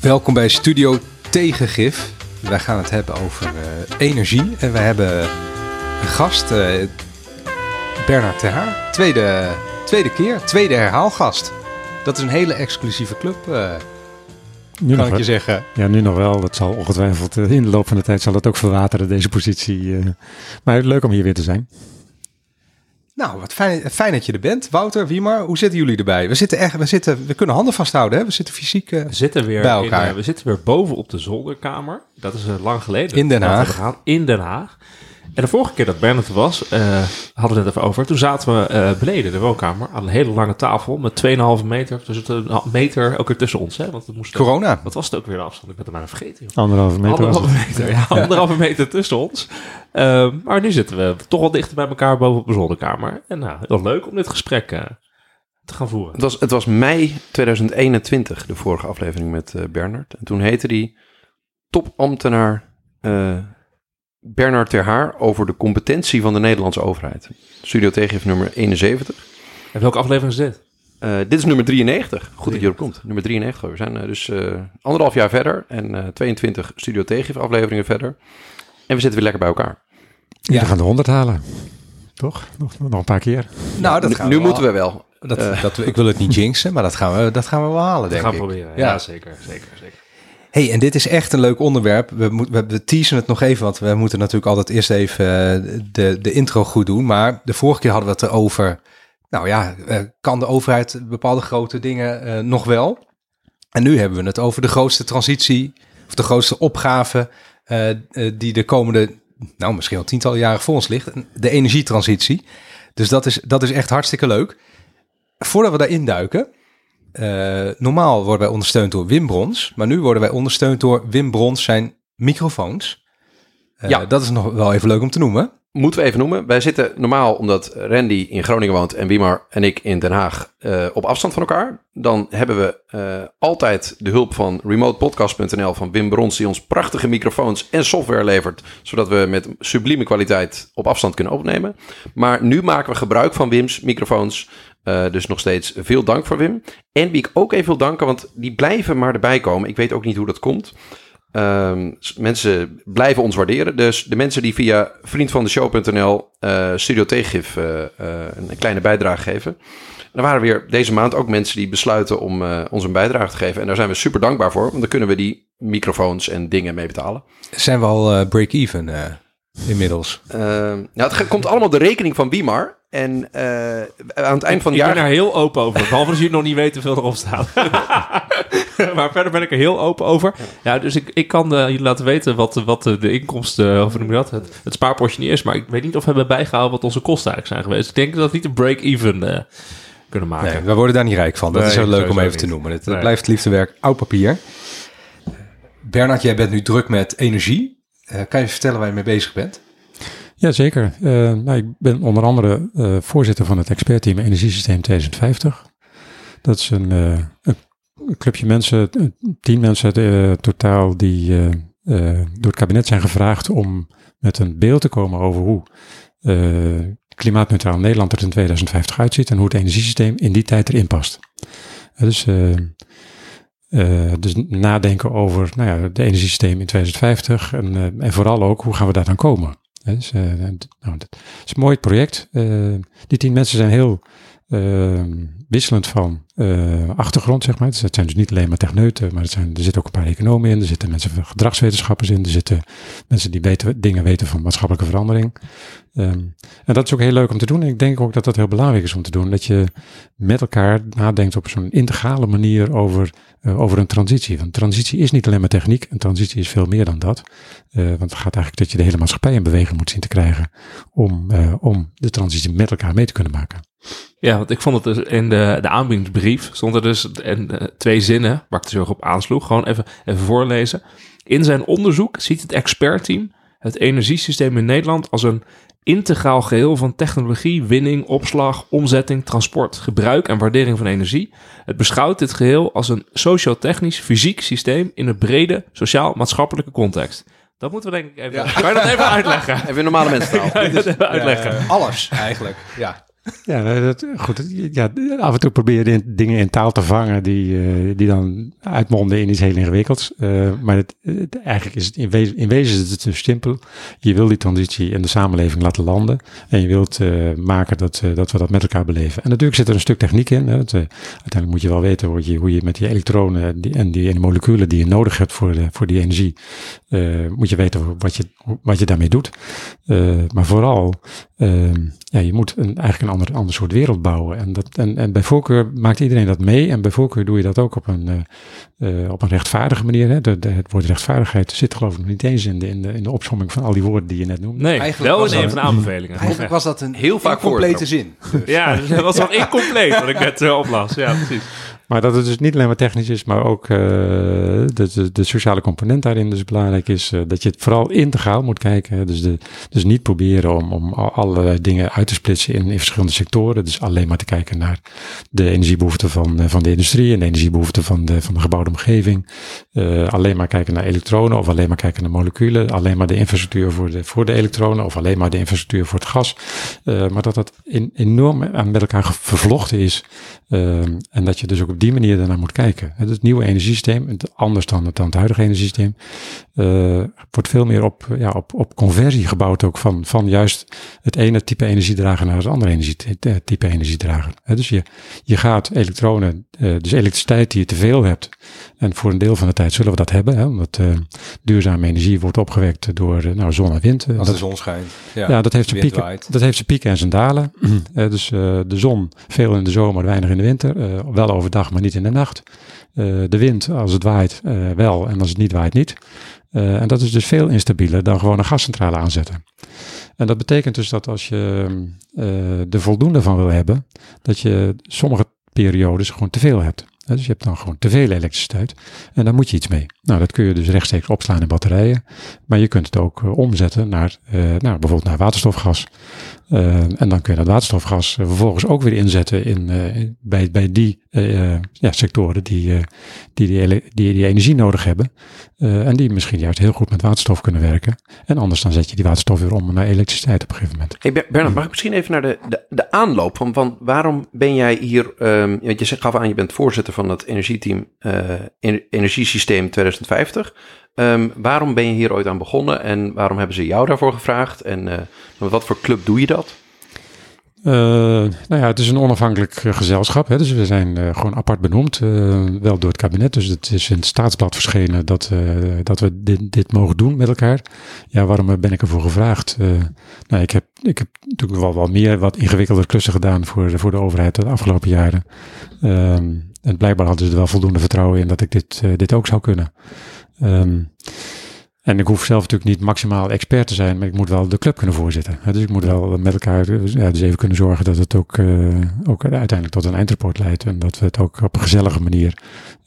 Welkom bij Studio Tegengif. Wij gaan het hebben over uh, energie. En we hebben een gast, uh, Bernard Terhaar. Tweede, tweede keer, tweede herhaalgast. Dat is een hele exclusieve club, uh, nu kan ik je zeggen. Ja, nu nog wel. Dat zal ongetwijfeld in de loop van de tijd zal het ook verwateren, deze positie. maar leuk om hier weer te zijn. Nou, wat fijn, fijn dat je er bent. Wouter, Wiemar, hoe zitten jullie erbij? We zitten echt, we zitten, we kunnen handen vasthouden, hè? We zitten fysiek uh, we zitten weer bij elkaar. In, uh, we zitten weer boven op de zolderkamer. Dat is uh, lang geleden. In Den Haag. In Den Haag. En de vorige keer dat Bernard er was, hadden we het even over. Toen zaten we beneden in de woonkamer aan een hele lange tafel met 2,5 meter. Dus een meter elke keer tussen ons. Hè? Want het moest Corona. Wat was het ook weer de afstand? Ik ben het bijna vergeten. Joh. Anderhalve meter. Anderhalve meter, ja. Anderhalve meter tussen ons. Uh, maar nu zitten we toch wel dichter bij elkaar boven op de zolderkamer. En nou, heel leuk om dit gesprek uh, te gaan voeren. Het was, het was mei 2021, de vorige aflevering met uh, Bernard. En toen heette die topambtenaar Bernard Terhaar over de competentie van de Nederlandse overheid. Studio Tegengif nummer 71. En welke aflevering is dit? dit is nummer 93. Goed dat je erop komt. Nummer 93. We zijn dus anderhalf jaar verder en 22 Studio Tegengif afleveringen verder. En we zitten weer lekker bij elkaar. Ja. We gaan de 100 halen. Toch? Nog, nog een paar keer. Nou, dat gaan nu we moeten we wel. Dat, uh. dat, ik wil het niet jinxen, maar dat gaan we, dat gaan we wel halen, denk gaan ik. gaan proberen. Ja. ja, zeker, zeker, zeker. Hey, en dit is echt een leuk onderwerp. We, moet, we, teasen het nog even, want we moeten natuurlijk altijd eerst even de, de intro goed doen. Maar de vorige keer hadden we het erover. Nou ja, kan de overheid bepaalde grote dingen uh, nog wel? En nu hebben we het over de grootste transitie, of de grootste opgave die de komende, nou misschien al tientallen jaren voor ons ligt, de energietransitie. Dus dat is, dat is echt hartstikke leuk. Voordat we daarin duiken, uh, normaal worden wij ondersteund door Wim Brons, maar nu worden wij ondersteund door Wim Brons zijn microfoons. ja. Dat is nog wel even leuk om te noemen. Moeten we even noemen. Wij zitten normaal, omdat Randy in Groningen woont en Wimar en ik in Den Haag, uh, op afstand van elkaar. Dan hebben we altijd de hulp van remotepodcast.nl van Wim Brons, die ons prachtige microfoons en software levert, zodat we met sublieme kwaliteit op afstand kunnen opnemen. Maar nu maken we gebruik van Wim's microfoons. Uh, dus nog steeds veel dank voor Wim. En wie ik ook even wil danken, want die blijven maar erbij komen. Ik weet ook niet hoe dat komt. Um, mensen blijven ons waarderen. Dus de mensen die via vriendvandeshow.nl uh, Studio Tegengif uh, uh, een kleine bijdrage geven. Er waren weer deze maand ook mensen die besluiten om ons een bijdrage te geven. En daar zijn we super dankbaar voor, want dan kunnen we die microfoons en dingen mee betalen. Zijn we al break-even inmiddels? nou, het komt allemaal de rekening van Wimar. En aan het eind van het ik jaar... Ik ben daar heel open over. Behalve als jullie nog niet weten hoeveel erop staat. maar verder ben ik er heel open over. Ja, dus ik, ik kan uh, jullie laten weten wat, wat de inkomsten, of hoe noem je dat, het, het spaarpotje niet is. Maar ik weet niet of we hebben bijgehaald wat onze kosten eigenlijk zijn geweest. Ik denk dat we niet een break-even uh, kunnen maken. Nee, we worden daar niet rijk van. Dat Nee, is heel leuk om even te noemen. Het Nee. blijft liefdewerk oud papier. Bernard, jij bent nu druk met energie. Eh, kan je vertellen waar je mee bezig bent? Jazeker. Uh, nou, ik ben onder andere uh, voorzitter van het expertteam Energiesysteem 2050. Dat is een, een clubje mensen, tien mensen totaal, die door het kabinet zijn gevraagd om met een beeld te komen over hoe klimaatneutraal Nederland er in 2050 uitziet en hoe het energiesysteem in die tijd erin past. dus, dus nadenken over nou ja, de energiesysteem in 2050 en, en vooral ook hoe gaan we daar dan komen. Dus, uh, nou, dat is een mooi project. Die tien mensen zijn heel uh, wisselend van achtergrond, zeg maar. Dus het zijn dus niet alleen maar techneuten, maar het zijn, er zitten ook een paar economen in. Er zitten mensen van gedragswetenschappers in. Er zitten mensen die weten, dingen weten van maatschappelijke verandering. Um, en dat is ook heel leuk om te doen. En ik denk ook dat dat heel belangrijk is om te doen. Dat je met elkaar nadenkt op zo'n integrale manier over, uh, over een transitie. Want transitie is niet alleen maar techniek. Een transitie is veel meer dan dat. Uh, want het gaat eigenlijk dat je de hele maatschappij in beweging moet zien te krijgen. Om, uh, om de transitie met elkaar mee te kunnen maken. Ja, want ik vond het dus in de, de aanbiedingsbrief stond er dus uh, twee zinnen waar ik er zo op aansloeg. Gewoon even, even voorlezen. In zijn onderzoek ziet het expertteam het energiesysteem in Nederland als een integraal geheel van technologie, winning, opslag, omzetting, transport, gebruik en waardering van energie. Het beschouwt dit geheel als een sociotechnisch fysiek systeem in een brede sociaal-maatschappelijke context. Dat moeten we denk ik even... Ja. Kan je dat even uitleggen? Even in normale mensentaal. Even uitleggen? Alles eigenlijk, ja. Ja, dat, goed. Ja, af en toe probeer je dingen in taal te vangen die, uh, die dan uitmonden in iets heel ingewikkelds. Uh, maar het, eigenlijk is het in wezen, in wezen is het simpel. Je wil die transitie in de samenleving laten landen. En je wilt uh, maken dat, dat we dat met elkaar beleven. En natuurlijk zit er een stuk techniek in. Hè. Uiteindelijk moet je wel weten hoe je, hoe je met die elektronen die, en, die, en die moleculen die je nodig hebt voor, de, voor die energie. moet je weten wat je, wat je daarmee doet. maar vooral, ja, je moet een, eigenlijk een ander, ander soort wereld bouwen. En, dat, en, en bij voorkeur maakt iedereen dat mee. En bij voorkeur doe je dat ook op een, uh, op een rechtvaardige manier. Hè. De, de, het woord rechtvaardigheid zit geloof ik nog niet eens in de, in de, in de opzomming van al die woorden die je net noemde. Nee, eigenlijk wel in een van de aanbevelingen. Eigenlijk was dat een heel vaak complete zin. Dus. Ja, dus dat was wel incompleet wat ik net uh, oplas. Ja, precies. Maar dat het dus niet alleen maar technisch is, maar ook uh, de, de, sociale component daarin dus belangrijk is. Uh, dat je het vooral integraal moet kijken. Dus, dus niet proberen om, om dingen uit te splitsen in, verschillende sectoren. Dus alleen maar te kijken naar de energiebehoeften van, uh, van de industrie en de energiebehoeften van de, van de gebouwde omgeving. alleen maar kijken naar elektronen of alleen maar kijken naar moleculen. Alleen maar de infrastructuur voor de, voor de elektronen of alleen maar de infrastructuur voor het gas. maar dat dat enorm aan met elkaar vervlochten is. en dat je dus ook op die manier daarnaar moet kijken. Het, nieuwe energiesysteem, anders dan het, dan het huidige energiesysteem, uh, wordt veel meer op, ja, op, op conversie gebouwd ook van, van juist het ene type energiedrager naar het andere energietype energiedrager. Dus je, je gaat elektronen, uh, dus elektriciteit die je te veel hebt, en voor een deel van de tijd zullen we dat hebben, hè, omdat uh, duurzame energie wordt opgewekt door nou, zon en wind. Als dat, de zon schijnt. Ja, ja dat, heeft zijn pieken, dat heeft zijn pieken en zijn dalen. dus de zon veel in de zomer, weinig in de winter. wel overdag, maar niet in de nacht. de wind, als het waait, wel. En als het niet waait, niet. Uh, en dat is dus veel instabieler dan gewoon een gascentrale aanzetten. En dat betekent dus dat als je er voldoende van wil hebben, dat je sommige periodes gewoon te veel hebt. Dus je hebt dan gewoon te veel elektriciteit en daar moet je iets mee. Nou, dat kun je dus rechtstreeks opslaan in batterijen, maar je kunt het ook omzetten naar, nou, bijvoorbeeld naar waterstofgas. En dan kun je dat waterstofgas vervolgens ook weer inzetten in, bij, bij die ja, sectoren die, die, die, die, die energie nodig hebben. en die misschien juist heel goed met waterstof kunnen werken. En anders dan zet je die waterstof weer om naar elektriciteit op een gegeven moment. Hey Bernard, mag ik misschien even naar de, de, de aanloop van, waarom ben jij hier, um, je gaf aan je bent voorzitter van het energieteam Energiesysteem 2050. Um, waarom ben je hier ooit aan begonnen en waarom hebben ze jou daarvoor gevraagd? En met wat voor club doe je dat? Uh, nou ja, het is een onafhankelijk gezelschap. Hè, dus we zijn uh, gewoon apart benoemd, wel door het kabinet. Dus het is in het staatsblad verschenen dat, dat we dit, dit, mogen doen met elkaar. Ja, waarom ben ik ervoor gevraagd? nou, ik heb, ik heb natuurlijk wel, wel meer wat ingewikkelder klussen gedaan voor, voor de overheid de afgelopen jaren. Ehm, en blijkbaar hadden ze er wel voldoende vertrouwen in dat ik dit, dit ook zou kunnen. Um, en ik hoef zelf natuurlijk niet maximaal expert te zijn, maar ik moet wel de club kunnen voorzitten. Dus ik moet wel met elkaar ja, dus even kunnen zorgen dat het ook, uh, ook uiteindelijk tot een eindrapport leidt. En dat we het ook op een gezellige manier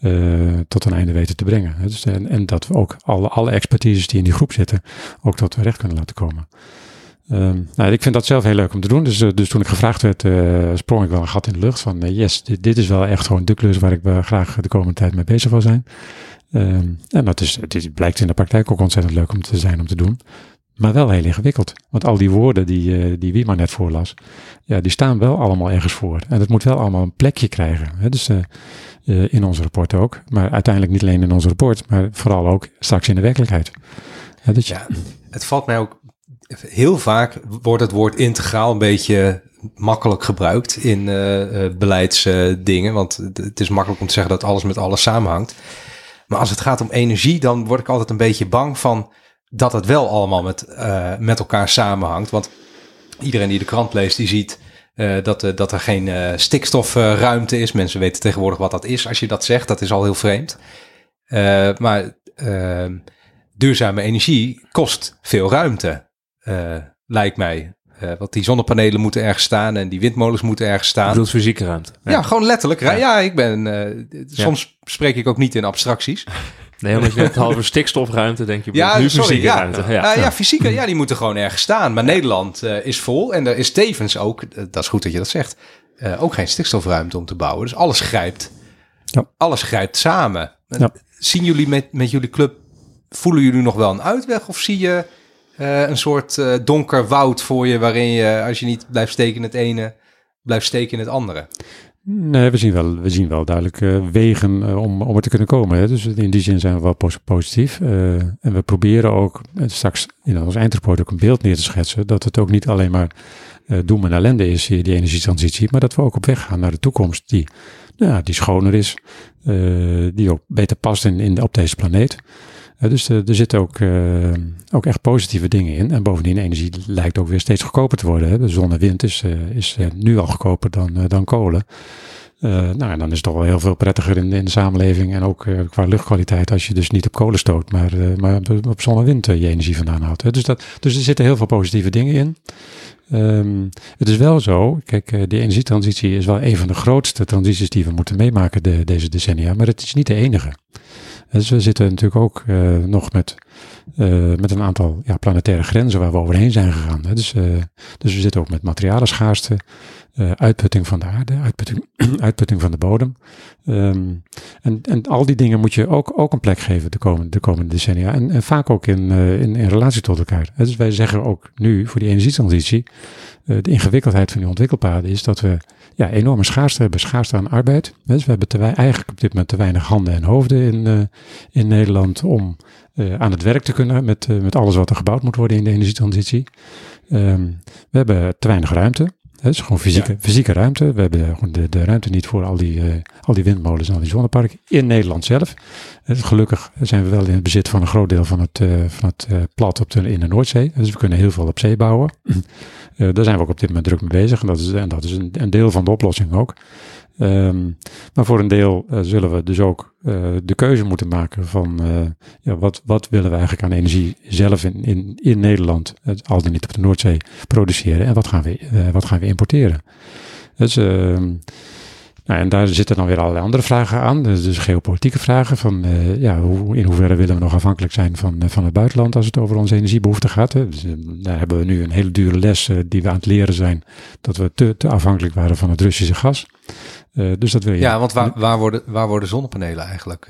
uh, tot een einde weten te brengen. Dus, en, en dat we ook alle, alle expertises die in die groep zitten, ook tot recht kunnen laten komen. Um, nou, ik vind dat zelf heel leuk om te doen. Dus, uh, dus toen ik gevraagd werd, sprong ik wel een gat in de lucht van yes, dit, dit, is wel echt gewoon de klus waar ik graag de komende tijd mee bezig wil zijn. Um, en dat is, het blijkt in de praktijk ook ontzettend leuk om te zijn om te doen. Maar wel heel ingewikkeld. Want al die woorden die, uh, die Wiema net voorlas, ja, die staan wel allemaal ergens voor. En dat moet wel allemaal een plekje krijgen. Hè? Dus uh, uh, in ons rapport ook. Maar uiteindelijk niet alleen in ons rapport, maar vooral ook straks in de werkelijkheid. Ja, dat je... ja, het valt mij ook heel vaak wordt het woord integraal een beetje makkelijk gebruikt in beleidsdingen. want het is makkelijk om te zeggen dat alles met alles samenhangt. Maar als het gaat om energie, dan word ik altijd een beetje bang van dat het wel allemaal met, uh, met elkaar samenhangt. Want iedereen die de krant leest, die ziet uh, dat, uh, dat er geen stikstofruimte is. Mensen weten tegenwoordig wat dat is. Als je dat zegt, dat is al heel vreemd. maar duurzame energie kost veel ruimte, lijkt mij. Uh, want die zonnepanelen moeten ergens staan en die windmolens moeten ergens staan. Je bedoelt fysieke ruimte? Ja, gewoon letterlijk. Ja, ja ik ben... Uh, soms spreek ik ook niet in abstracties. Nee, omdat je het halve stikstofruimte denk je. Ja, nu sorry, fysieke ja. ruimte. Ja, ja, fysieke, ja, die moeten gewoon ergens staan. Maar Nederland uh, is vol en er is tevens ook, dat is goed dat je dat zegt, ook geen stikstofruimte om te bouwen. Dus alles grijpt, ja. alles grijpt samen. Zien jullie met, met jullie club, voelen jullie nog wel een uitweg of zie je uh, een soort uh, donker woud voor je, waarin je, als je niet blijft steken in het ene, blijft steken in het andere. Nee, we zien wel, we zien wel duidelijk uh, wegen om, om er te kunnen komen. Hè. Dus in die zin zijn we wel positief. En we proberen ook straks in ons eindrapport ook een beeld neer te schetsen. Dat het ook niet alleen maar doem en ellende is, die energietransitie. Maar dat we ook op weg gaan naar de toekomst die, nou die schoner is. die ook beter past in, in, op deze planeet. Dus er zitten ook, ook echt positieve dingen in. En bovendien, energie lijkt ook weer steeds goedkoper te worden. Hè. De zon en wind is, is nu al goedkoper dan, dan kolen. Nou, en dan is het toch wel heel veel prettiger in, in de samenleving en ook qua luchtkwaliteit als je dus niet op kolen stoot, maar, maar op zon en wind je energie vandaan houdt. Dus, dat, dus er zitten heel veel positieve dingen in. Um, het is wel zo, kijk, de energietransitie is wel een van de grootste transities die we moeten meemaken de, deze decennia, maar het is niet de enige. Dus we zitten natuurlijk ook nog met uh, met een aantal ja, planetaire grenzen waar we overheen zijn gegaan. Hè. Dus, uh, dus we zitten ook met materialenschaarste, uitputting van de aarde, uitputting, uitputting van de bodem. Um, en, en al die dingen moet je ook, ook een plek geven de komende, de komende decennia. En, en vaak ook in, in, in relatie tot elkaar. Dus wij zeggen ook nu voor die energietransitie, de ingewikkeldheid van die ontwikkelpaden is dat we ja, enorme schaarste hebben, schaarste aan arbeid. Dus we hebben te, eigenlijk op dit moment te weinig handen en hoofden in, in Nederland om uh, aan het werk te kunnen met, uh, met alles wat er gebouwd moet worden in de energietransitie. Um, we hebben te weinig ruimte. Het is gewoon fysieke, ja. fysieke ruimte. We hebben gewoon de, de ruimte niet voor al die, uh, al die windmolens en al die zonneparken in Nederland zelf. gelukkig zijn we wel in het bezit van een groot deel van het, van het plat op de, in de Noordzee. Dus we kunnen heel veel op zee bouwen. Daar zijn we ook op dit moment druk mee bezig. En dat is, en dat is een, een deel van de oplossing ook. Um, maar voor een deel uh, zullen we dus ook uh, de keuze moeten maken van ja, wat, wat willen we eigenlijk aan energie zelf in, in, in Nederland, al dan niet op de Noordzee, produceren en wat gaan we, wat gaan we importeren. Dus, ehm, nou, en daar zitten dan weer allerlei andere vragen aan. Dus, dus geopolitieke vragen van ja, hoe, in hoeverre willen we nog afhankelijk zijn van, van het buitenland als het over onze energiebehoeften gaat. Dus, daar hebben we nu een hele dure les die we aan het leren zijn, dat we te, te afhankelijk waren van het Russische gas. Dus dat wil je. Ja, want waar, waar, worden, waar worden zonnepanelen eigenlijk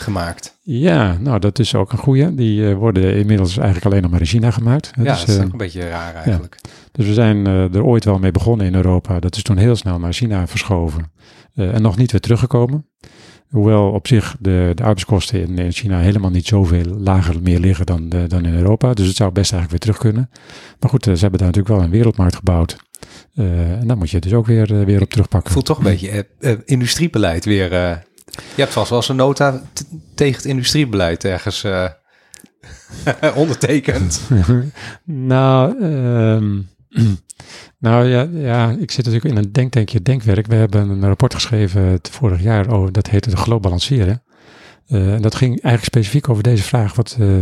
gemaakt? Ja, nou dat is ook een goede. Die uh, worden inmiddels eigenlijk alleen nog maar in China gemaakt. Ja, dus, dat is ook een beetje raar eigenlijk. Ja. Dus we zijn er ooit wel mee begonnen in Europa. Dat is toen heel snel naar China verschoven. en nog niet weer teruggekomen. Hoewel op zich de, de arbeidskosten in, in, China helemaal niet zoveel lager meer liggen dan, de, dan in Europa. Dus het zou best eigenlijk weer terug kunnen. Maar goed, ze hebben daar natuurlijk wel een wereldmarkt gebouwd. Uh, en daar moet je dus ook weer, uh, weer op terugpakken. Voelt toch een beetje uh, industriebeleid weer. Je hebt vast wel eens een nota tegen het industriebeleid ergens ondertekend. nou, um, nou ja, ja, ik zit natuurlijk in een denktankje denkwerk. We hebben een rapport geschreven het vorig jaar over, dat heette de globaliseren. Uh, en dat ging eigenlijk specifiek over deze vraag. Wat, uh,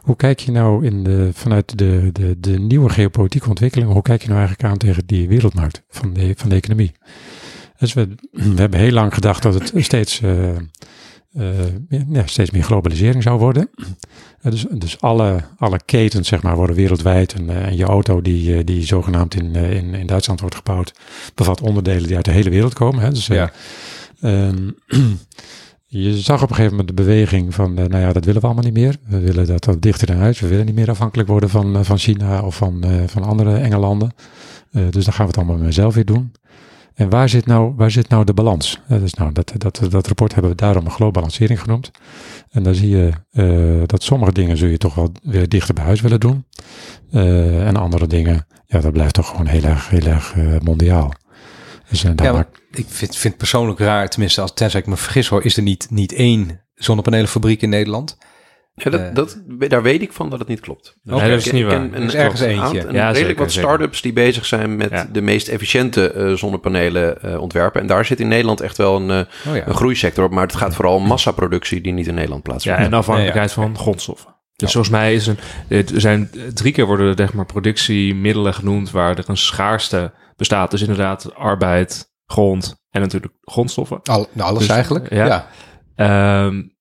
hoe kijk je nou in de, vanuit de, de, de nieuwe geopolitieke ontwikkelingen, hoe kijk je nou eigenlijk aan tegen die wereldmarkt van de, van de economie? Dus we, we hebben heel lang gedacht dat het steeds, uh, ja, steeds meer globalisering zou worden. dus dus alle, alle ketens zeg maar, worden wereldwijd. En, en je auto die, die zogenaamd in, in, in Duitsland wordt gebouwd, bevat onderdelen die uit de hele wereld komen. Hè? Dus, ja. Um, je zag op een gegeven moment de beweging van, nou ja, dat willen we allemaal niet meer. We willen dat dat dichter in huis. We willen niet meer afhankelijk worden van, van China of van, van andere enge landen. dus dan gaan we het allemaal zelf weer doen. En waar zit nou, waar zit nou de balans? dus nou, dat, dat, dat rapport hebben we daarom een globalisering genoemd. En dan zie je dat sommige dingen zul je toch wel weer dichter bij huis willen doen. en andere dingen, ja, dat blijft toch gewoon heel erg, heel erg mondiaal. Dus, ja, ik vind, vind persoonlijk raar, tenminste als tenzij ik me vergis hoor, is er niet, niet één zonnepanelenfabriek in Nederland. Ja, dat, dat, daar weet ik van dat het niet klopt. Okay. Nee, dat is niet waar. Er is ergens eentje. En ja, redelijk zeker, wat start-ups die bezig zijn met ja. de meest efficiënte uh, zonnepanelen uh, ontwerpen. En daar zit in Nederland echt wel een, uh, oh, ja. een groeisector op. Maar het gaat vooral om massaproductie die niet in Nederland plaatsvindt. Ja, en afhankelijkheid van grondstoffen. Dus volgens mij is een, er zijn drie keer worden er zeg maar productiemiddelen genoemd waar er een schaarste bestaat. Dus inderdaad arbeid, grond en natuurlijk grondstoffen. Al, nou, alles dus, eigenlijk, ja. ja. Um,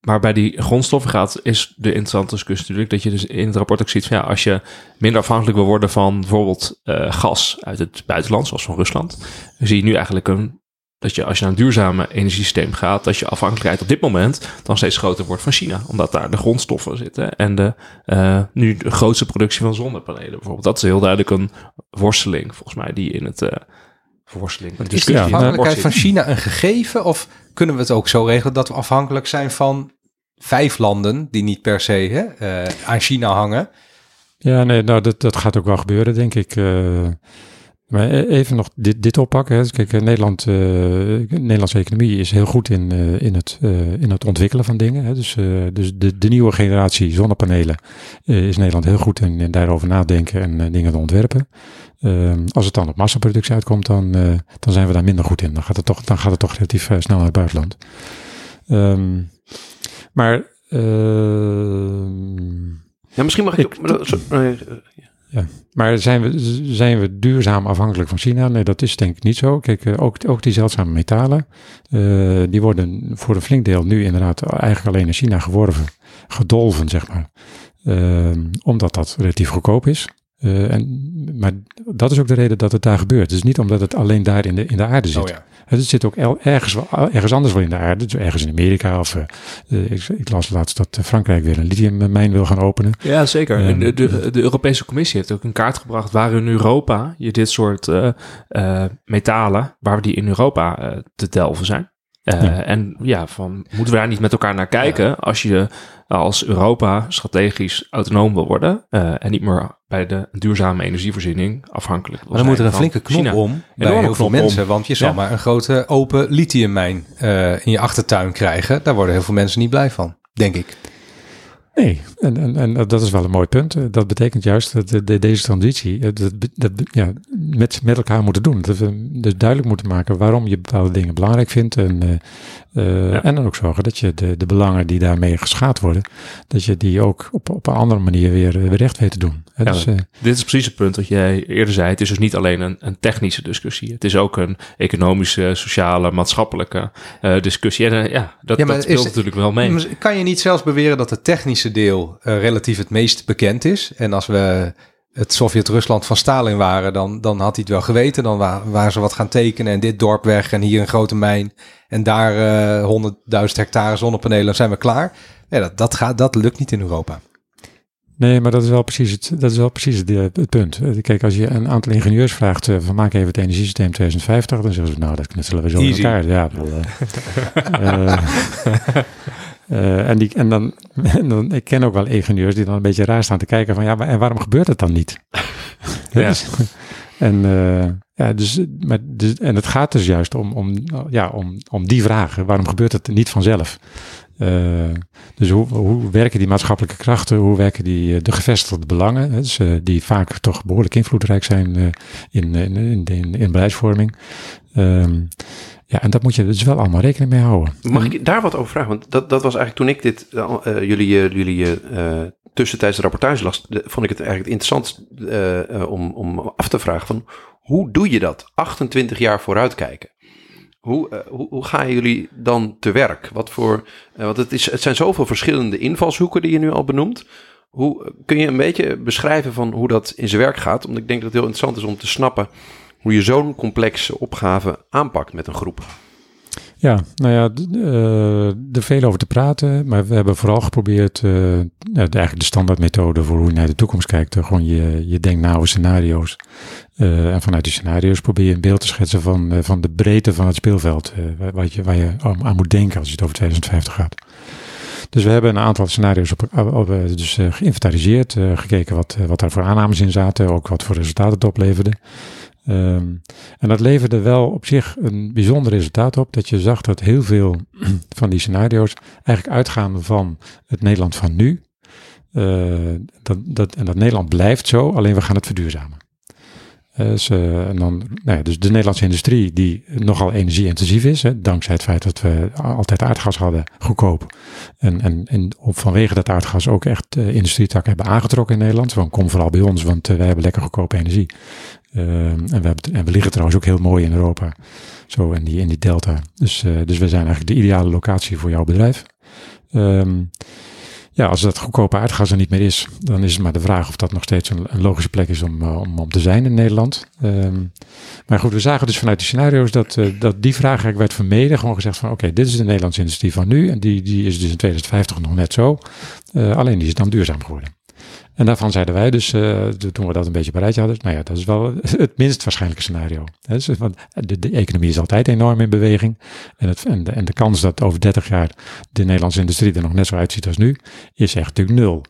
maar bij die grondstoffen gaat, is de interessante discussie natuurlijk dat je dus in het rapport ook ziet van ja, als je minder afhankelijk wil worden van bijvoorbeeld uh, gas uit het buitenland, zoals van Rusland, dan zie je nu eigenlijk een dat je als je naar een duurzame energiesysteem gaat, dat je afhankelijkheid op dit moment dan steeds groter wordt van China. Omdat daar de grondstoffen zitten en de, uh, nu de grootste productie van zonnepanelen bijvoorbeeld. Dat is heel duidelijk een worsteling volgens mij die in het, uh, verworsteling. Is in de afhankelijkheid van. China een gegeven? Of kunnen we het ook zo regelen dat we afhankelijk zijn van vijf landen die niet per se hè, eh, aan China hangen? Ja, nee, nou, dat, dat gaat ook wel gebeuren, denk ik. eh. Maar e- even nog dit, dit oppakken. Hè. Kijk, eh, Nederland, eh, de Nederlandse economie is heel goed in, eh, in, het, eh, in het ontwikkelen van dingen. Hè. Dus, eh, dus de, de nieuwe generatie zonnepanelen eh, is Nederland heel goed in, in daarover nadenken en eh, dingen te ontwerpen. Ehm, als het dan op massaproductie uitkomt, dan, eh, dan zijn we daar minder goed in. Dan gaat het toch, dan gaat het toch relatief eh, snel naar het buitenland. Ehm, maar ehm, Ja, misschien mag ik... Ik- ook- maar eh, Maar zijn we, zijn we duurzaam afhankelijk van China? Nee, dat is denk ik niet zo. Kijk, eh, ook, ook die zeldzame metalen, eh, die worden voor een flink deel nu inderdaad eigenlijk alleen in China geworven, gedolven, zeg maar. Eh, omdat dat relatief goedkoop is. En, maar dat is ook de reden dat het daar gebeurt. Is niet omdat het alleen daar in de, in de aarde zit. Oh ja. Het zit ook ergens, wel- ergens anders wel in de aarde. Dus ergens in Amerika. Of, eh, eh, ik, ik las laatst dat eh, Frankrijk weer een lithiummijn wil gaan openen. Ja, zeker. Ehm, En de, de, de Europese Commissie heeft ook een kaart gebracht waar in Europa je dit soort metalen, waar we die in Europa te delven zijn. Eh, Ja. En ja, van, moeten we daar niet met elkaar naar kijken als je als Europa strategisch autonoom wil worden eh, en niet meer bij de duurzame energievoorziening afhankelijk wil Maar dan moet er een flinke knop China. om bij heel veel knop om. mensen. Want je zal Ja. maar een grote open lithiummijn eh, in je achtertuin krijgen. Daar worden heel veel mensen niet blij van, denk ik. Nee, en, en, en dat is wel een mooi punt. Eh, Dat betekent juist dat de, de- deze transitie eh, dat, dat, ja, met, met elkaar moeten doen. Dat we dus duidelijk moeten maken waarom je bepaalde dingen belangrijk vindt. En, eh, Ja. en dan ook zorgen dat je de, de belangen die daarmee geschaad worden, dat je die ook op, op een andere manier weer, eh, weer recht weet te doen. Hè, Ja, dus, eh, Dit is precies het punt dat jij eerder zei. Het is dus niet alleen een, een technische discussie. Het is ook een economische, sociale, maatschappelijke eh, discussie. En ja, dat, Ja, dat speelt is- natuurlijk wel mee. Kan je niet zelfs beweren dat het technische deel eh, relatief het meest bekend is? En als we het Sovjet-Rusland van Stalin waren, dan, dan had hij het wel geweten. Dan wa- waren ze wat gaan tekenen en dit dorp weg en hier een grote mijn. En daar eh 100.000 hectare zonnepanelen, dan zijn we klaar. Ja, dat, dat, gaat, dat lukt niet in Europa. Nee, maar dat is wel precies het, dat is wel precies het, eh, het punt. Eh, Kijk, als je een aantal ingenieurs vraagt eh, van maak even het energiesysteem 2050, dan zeggen ze nou dat knutselen we zo Easy. in elkaar. Ja, eh, en, die, en, dan, en dan, ik ken ook wel ingenieurs die dan een beetje raar staan te kijken van ja, maar en waarom gebeurt het dan niet? Ja. Dus- en eh, ja, dus, maar, dus, en het gaat dus juist om, om, ja, om, om die vragen. Waarom gebeurt het niet vanzelf? Eh, dus hoe, hoe werken die maatschappelijke krachten? Hoe werken die, de gevestigde belangen? hè, Dus, die vaak toch behoorlijk invloedrijk zijn in, in, in, in, in beleidsvorming. Ehm, ja, en dat moet je dus wel allemaal rekening mee houden. Mag ik daar wat over vragen? Want dat, dat was eigenlijk toen ik dit, eh, jullie, eh, jullie eh, tussentijds rapportage las, vond ik het eigenlijk interessant om, om af te vragen van hoe doe je dat? 28 jaar vooruitkijken. Hoe, hoe, hoe gaan jullie dan te werk? Wat voor, want het, is, het zijn zoveel verschillende invalshoeken die je nu al benoemt. Hoe kun je een beetje beschrijven van hoe dat in zijn werk gaat? Omdat ik denk dat het heel interessant is om te snappen hoe je zo'n complexe opgave aanpakt met een groep. Ja, nou ja, eh, er veel over te praten, maar we hebben vooral geprobeerd, eh, nou, eigenlijk de standaardmethode voor hoe je naar de toekomst kijkt. eh, gewoon je, je denkt na over scenario's. En vanuit die scenario's probeer je een beeld te schetsen van, van de breedte van het speelveld. wat je, waar je aan, moet denken als je het over 2050 gaat. Dus we hebben een aantal scenario's op, op, dus, geïnventariseerd, gekeken wat, wat daar voor aannames in zaten, ook wat voor resultaten het opleverde. Ehm, en dat leverde wel op zich een bijzonder resultaat op. Dat je zag dat heel veel van die scenario's eigenlijk uitgaan van het Nederland van nu. Eh, dat, dat, en dat Nederland blijft zo, alleen we gaan het verduurzamen. Eh, eh, en dan, nou ja, dus de Nederlandse industrie, die nogal energie-intensief is, hè, dankzij het feit dat we altijd aardgas hadden, goedkoop. En, en, en vanwege dat aardgas ook echt uh, industrietakken hebben aangetrokken in Nederland. Van kom vooral bij ons, want wij hebben lekker goedkope energie. Uh, en, we liggen trouwens ook heel mooi in Europa. Zo in die, in die delta. Dus, uh, dus we zijn eigenlijk de ideale locatie voor jouw bedrijf. Um, ja, als dat goedkope aardgas er niet meer is, dan is het maar de vraag of dat nog steeds een, logische plek is om, uh, om, om te zijn in Nederland. Um, maar goed, we zagen dus vanuit die scenario's dat, uh, dat die vraag eigenlijk werd vermeden. Gewoon gezegd van oké, dit is de Nederlandse industrie van nu. En die, die is dus in 2050 nog net zo. Alleen die is dan duurzaam geworden. En daarvan zeiden wij dus, uh, toen we dat een beetje bereid hadden, nou ja, dat is wel het minst waarschijnlijke scenario. Dus, want de, de, economie is altijd enorm in beweging. En, het, en, de, en de kans dat over 30 jaar de Nederlandse industrie er nog net zo uitziet als nu, is echt natuurlijk nul.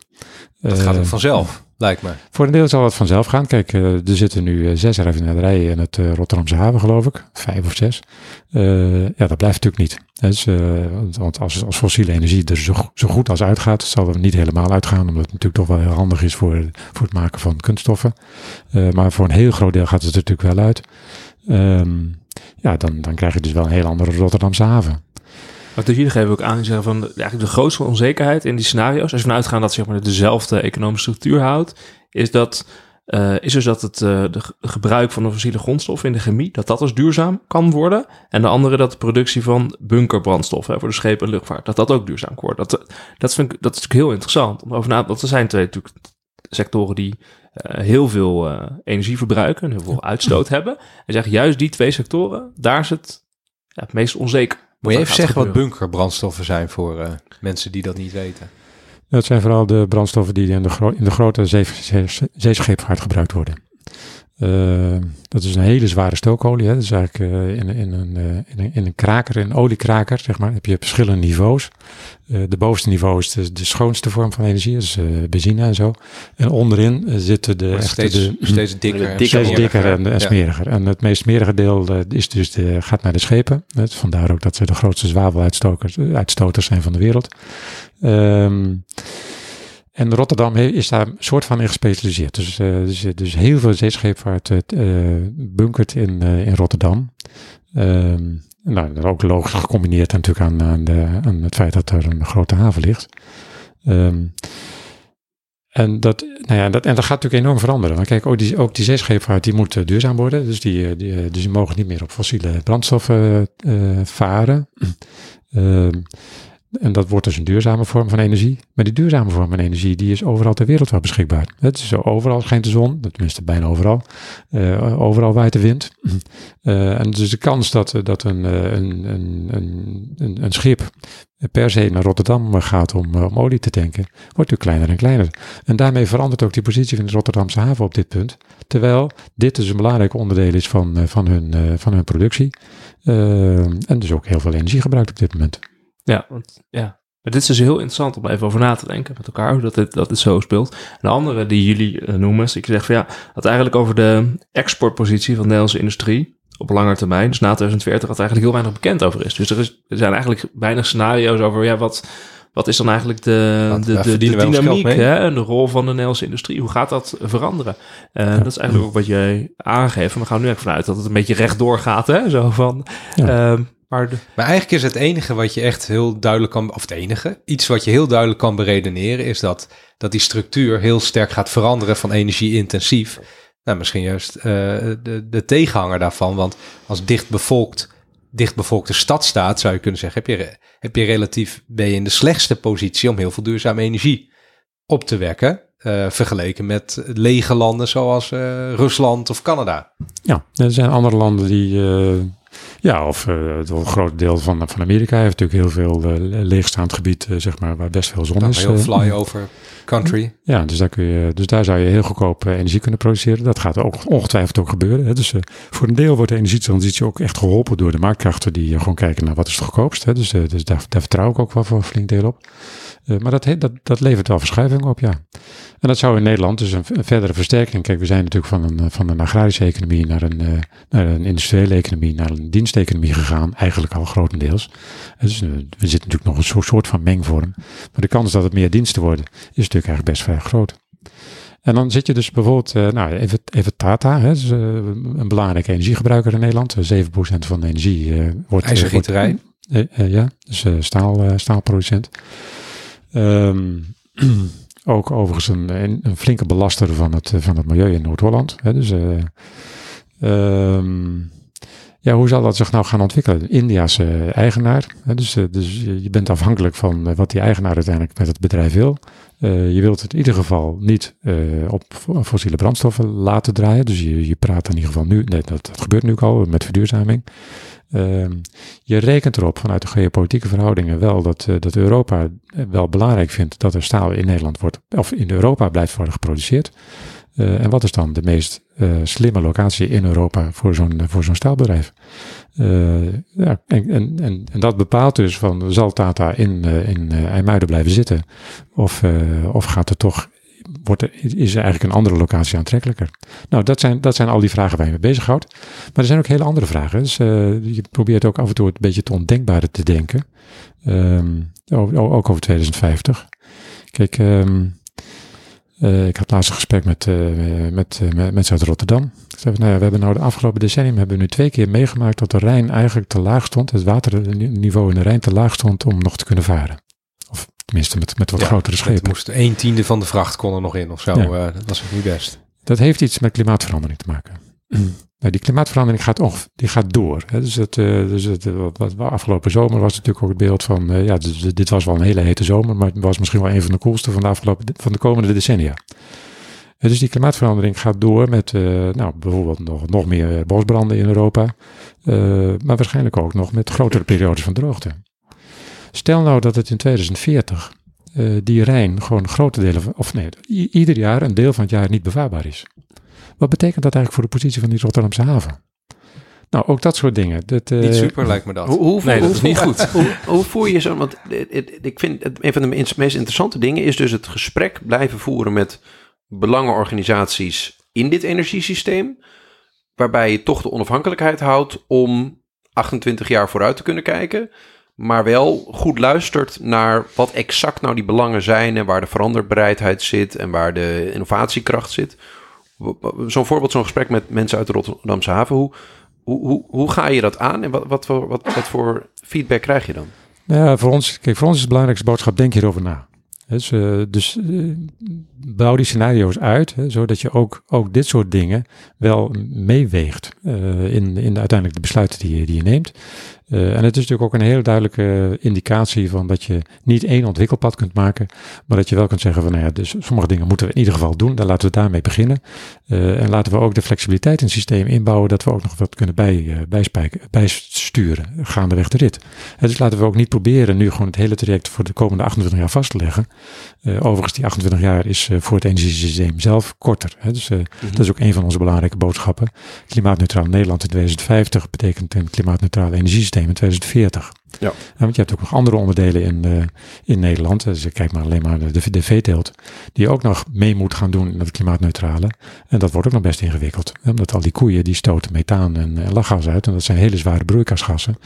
Dat gaat ook vanzelf lijkt me. Voor een deel zal het vanzelf gaan. Kijk, uh, er zitten nu uh, zes raffinaderijen in het uh, Rotterdamse haven, geloof ik. Vijf of zes. ja, dat blijft natuurlijk niet. Dus, want als, als fossiele energie er zo, goed als uitgaat, zal er niet helemaal uitgaan, omdat het natuurlijk toch wel heel handig is voor, voor het maken van kunststoffen. maar voor een heel groot deel gaat het er natuurlijk wel uit. Um, ja, dan, dan krijg je dus wel een heel andere Rotterdamse haven. Maar dus jullie ook aan, die zeggen van eigenlijk de grootste onzekerheid in die scenario's, als we vanuit gaan dat zeg maar dezelfde economische structuur houdt, is dat uh, is dus dat het uh, de gebruik van de fossiele grondstoffen in de chemie, dat dat als duurzaam kan worden. En de andere dat de productie van bunkerbrandstoffen voor de schepen en luchtvaart, dat dat ook duurzaam worden. Dat, dat, vind ik, dat is natuurlijk heel interessant om over na Want er zijn twee natuurlijk sectoren die heel veel energie verbruiken en heel veel uitstoot hebben. En zeggen juist die twee sectoren, daar is het ja, het meest onzeker. Moet je even zeggen wat bunkerbrandstoffen zijn voor uh, mensen die dat niet weten? Dat zijn vooral de brandstoffen die in de, gro in de grote zee zeescheepvaart gebruikt worden. Uh, dat is een hele zware stookolie. Hè. Dat is eigenlijk uh, in, in, een, uh, in, een, in een kraker, een oliekraker, zeg maar, heb je verschillende niveaus. de bovenste niveau is de, de, schoonste vorm van energie, is benzine en zo. En onderin zitten de, echte, steeds, de, steeds dikker, dikker, steeds dikker en, en smeriger. En het meest smerige deel is dus de, gaat naar de schepen. Vandaar ook dat ze de grootste zwaveluitstoters zijn van de wereld. Um, en Rotterdam is daar een soort van in gespecialiseerd. Dus, uh, dus, dus, heel veel zeescheepvaart uh, bunkert in, in Rotterdam. Um, nou, dat is ook logisch gecombineerd natuurlijk aan, aan, de, aan het feit dat er een grote haven ligt. Um, en dat, nou ja, dat, en dat gaat natuurlijk enorm veranderen. Want kijk, ook die, ook die zeescheepvaart die moet duurzaam worden. Dus die, die, dus die mogen niet meer op fossiele brandstoffen varen. Um, en dat wordt dus een duurzame vorm van energie. Maar die duurzame vorm van energie, die is overal ter wereld wel beschikbaar. Het is overal schijnt de zon, tenminste bijna overal. Uh, overal waait de wind. Uh, en dus de kans dat, dat een, een, een, een, een schip per se naar Rotterdam gaat om, om olie te tanken, wordt natuurlijk kleiner en kleiner. En daarmee verandert ook die positie van de Rotterdamse haven op dit punt. Terwijl dit dus een belangrijk onderdeel is van, van, hun, van hun productie. en dus ook heel veel energie gebruikt op dit moment. Ja, want ja. Maar dit is dus heel interessant om even over na te denken met elkaar, dat dit, dat dit zo speelt. En de andere die jullie uh, noemen, is ik zeg van ja, dat eigenlijk over de exportpositie van de Nederlandse industrie op lange termijn, dus na 2040, dat er eigenlijk heel weinig bekend over is. Dus er, is, er zijn eigenlijk weinig scenario's over, ja, wat, wat is dan eigenlijk de, de, de, de dynamiek hè, en de rol van de Nederlandse industrie? Hoe gaat dat veranderen? Uh, ja. Dat is eigenlijk ook wat jij aangeeft. we gaan nu echt vanuit dat het een beetje rechtdoor gaat. Hè? Zo van, ja. uh, maar, maar eigenlijk is het enige wat je echt heel duidelijk kan, of het enige, iets wat je heel duidelijk kan beredeneren, is dat, dat die structuur heel sterk gaat veranderen van energie-intensief. Nou, misschien juist uh, de, de tegenhanger daarvan. Want als dichtbevolkt, dichtbevolkte stad staat, zou je kunnen zeggen, heb je, heb je relatief, ben je in de slechtste positie om heel veel duurzame energie op te wekken. Uh, vergeleken met lege landen zoals uh, Rusland of Canada. Ja, er zijn andere landen die ja, of uh, een groot deel van, van Amerika heeft natuurlijk heel veel uh, leegstaand gebied, uh, zeg maar, waar best veel zon is. Heel flyover country. Ja, dus daar, kun je, dus daar zou je heel goedkoop energie kunnen produceren. Dat gaat ook ongetwijfeld ook gebeuren. Hè. Dus voor een deel wordt de energietransitie ook echt geholpen door de marktkrachten die gewoon kijken naar wat is het goedkoopst. Hè. Dus, dus daar, daar vertrouw ik ook wel voor een flink deel op. maar dat, dat, dat levert wel verschuiving op, ja. En dat zou in Nederland dus een, een, verdere versterking. Kijk, we zijn natuurlijk van een, van een agrarische economie naar een, naar een industriële economie, naar een diensteconomie gegaan. Eigenlijk al grotendeels. Dus uh, we zitten natuurlijk nog een soort, van mengvorm. Maar de kans dat het meer diensten worden, is natuurlijk eigenlijk best vrij groot. En dan zit je dus bijvoorbeeld, uh, nou even, even Tata, hè, dus, een belangrijke energiegebruiker in Nederland. 7% van de energie wordt... IJzergieterij. ja, dus staal, staalproducent. Um, Ook overigens een, een, flinke belaster van het, van het milieu in Noord-Holland. Dus, uh, um, Ja, hoe zal dat zich nou gaan ontwikkelen? India is eh, eigenaar, dus, eh, dus je je bent afhankelijk van eh, wat die eigenaar uiteindelijk met het bedrijf wil. Eh, je wilt het in ieder geval niet eh, op fo- fossiele brandstoffen laten draaien. Dus je, je praat in ieder geval nu, nee, dat, gebeurt nu ook al met verduurzaming. Ehm, je rekent erop vanuit de geopolitieke verhoudingen wel dat, eh, dat Europa eh, wel belangrijk vindt dat er staal in Nederland wordt, of in Europa blijft worden geproduceerd. Eh, en wat is dan de meest eh, slimme locatie in Europa voor zo'n voor zo'n staalbedrijf? Eh, ja, en, en, en, dat bepaalt dus van zal Tata in, eh, in eh, IJmuiden blijven zitten? Of, eh, of gaat er toch, wordt er, is er eigenlijk een andere locatie aantrekkelijker? Nou, dat zijn, dat zijn al die vragen waar je mee bezighoudt. Maar er zijn ook hele andere vragen. Dus eh, je probeert ook af en toe een beetje het ondenkbare te denken. Ehm, ook, ook over 2050. Kijk, ehm, eh, ik had laatst een gesprek met, eh, met, eh, met mensen uit Rotterdam. Ik zei, nou ja, we hebben nou de afgelopen decennium hebben we nu twee keer meegemaakt dat de Rijn eigenlijk te laag stond. Het waterniveau in de Rijn te laag stond om nog te kunnen varen. Of tenminste met, met wat Ja, grotere Het schepen. moest een tiende van de vracht kon er nog in of zo. Ja. Dat was ook niet best. Dat heeft iets met klimaatverandering te maken. Nou, die klimaatverandering gaat, onge- die gaat door. Hè. Dus, het, eh, dus het, eh, wat, afgelopen zomer was natuurlijk ook het beeld van... eh, ja, dus, dit was wel een hele hete zomer... maar het was misschien wel een van de koelste van de, afgelopen, van de komende decennia. Dus die klimaatverandering gaat door met nou, bijvoorbeeld nog, nog meer bosbranden in Europa... maar waarschijnlijk ook nog met grotere periodes van droogte. Stel nou dat het in 2040 eh, die Rijn gewoon grote delen van... of nee, ieder jaar een deel van het jaar niet bevaarbaar is. Wat betekent dat eigenlijk voor de positie van die Rotterdamse haven? Nou, ook dat soort dingen. Dat, eh, niet super lijkt me dat. Hoe, hoe, Nee, dat hoe- is niet goed. Hoe, hoe voer je zo? Want ik vind het, een van de meest meest interessante dingen is dus het gesprek blijven voeren met belangenorganisaties in dit energiesysteem, waarbij je toch de onafhankelijkheid houdt om 28 jaar vooruit te kunnen kijken, maar wel goed luistert naar wat exact nou die belangen zijn en waar de veranderbereidheid zit en waar de innovatiekracht zit. Zo'n voorbeeld, zo'n gesprek met mensen uit de Rotterdamse haven. Hoe, hoe, hoe, ga je dat aan en wat, wat, wat, wat voor feedback krijg je dan? Nou ja, voor ons, kijk, voor ons is de belangrijkste boodschap, denk hierover na. Dus, eh, dus eh, bouw die scenario's uit, hè, zodat je ook, ook dit soort dingen wel meeweegt eh, in, in de, uiteindelijk de besluiten die je, die je neemt. Eh, en het is natuurlijk ook een hele duidelijke indicatie van dat je niet één ontwikkelpad kunt maken, maar dat je wel kunt zeggen van, nou ja, dus sommige dingen moeten we in ieder geval doen, dan laten we daarmee beginnen. Eh, en laten we ook de flexibiliteit in het systeem inbouwen, dat we ook nog wat kunnen bij, eh, bijspijken, bijsturen, gaandeweg de rit. Dus laten we ook niet proberen nu gewoon het hele traject voor de komende 28 jaar vast te leggen. Overigens, die 28 jaar is voor het energiesysteem zelf korter. Hè, dus eh, dat is ook een van onze belangrijke boodschappen. Klimaatneutraal Nederland in 2050 betekent een klimaatneutraal energiesysteem in 2040. Ja. want je hebt ook nog andere onderdelen in, eh, in Nederland. Dus ik kijk maar alleen maar naar de, de veeteelt. Die ook nog mee moet gaan doen in het klimaatneutrale. En dat wordt ook nog best ingewikkeld. hè, Omdat al die koeien die stoten methaan en, en lachgas uit. En dat zijn hele zware broeikasgassen.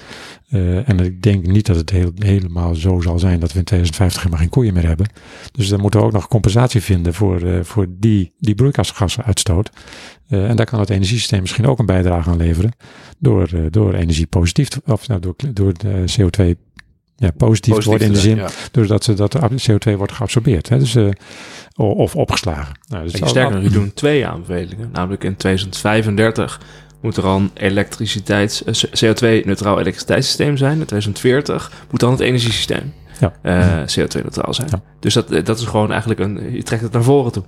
Eh, en ik denk niet dat het heel, helemaal zo zal zijn dat we in 2050 helemaal geen koeien meer hebben. Dus dan moeten we ook nog compensatie vinden voor, eh, voor die, die broeikasgassenuitstoot. Eh, en daar kan het energiesysteem misschien ook een bijdrage aan leveren. Door, eh, door energie positief, te- of nou, door, door de CO2 ja, positief, te worden in de zin, ja. doordat ze, dat de CO2 wordt geabsorbeerd. Hè, dus, eh, of opgeslagen. Nou, dus sterker, nog, die doen twee aanbevelingen. Namelijk in 2035 moet er al een elektriciteits, eh, CO2-neutraal elektriciteitssysteem zijn. In 2040 moet dan het energiesysteem Ja. eh, CO2-neutraal zijn. Dus dat, dat is gewoon eigenlijk een... Je trekt het naar voren toe.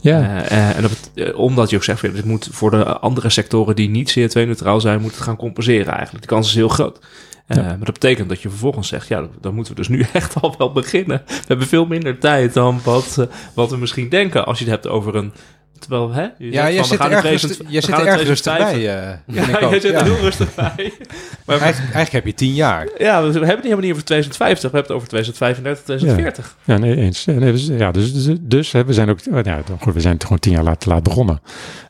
ja, Eh, eh, en dat, omdat je ook zegt, het moet voor de andere sectoren die niet CO2-neutraal zijn, moet het gaan compenseren eigenlijk. De kans is heel groot. Eh, Ja. Maar dat betekent dat je vervolgens zegt, ja, dan moeten we dus nu echt al wel beginnen. We hebben veel minder tijd dan wat, wat we misschien denken als je het hebt over een... Terwijl, hè? Je Ja, we zit er erg, 2000 rustig, jij zit gaan er in erg rustig 2050. bij. eh, Ja, zit er Ja. heel rustig bij. Maar Eigenlijk, eigenlijk heb je tien jaar. ja, we hebben het helemaal niet over 2050, we hebben het over 2035, 2040. Ja, nee, eens. Ja, nee, dus, ja, dus, dus, dus hè, we zijn ook, ja, goed, we zijn gewoon tien jaar laat, te laat begonnen.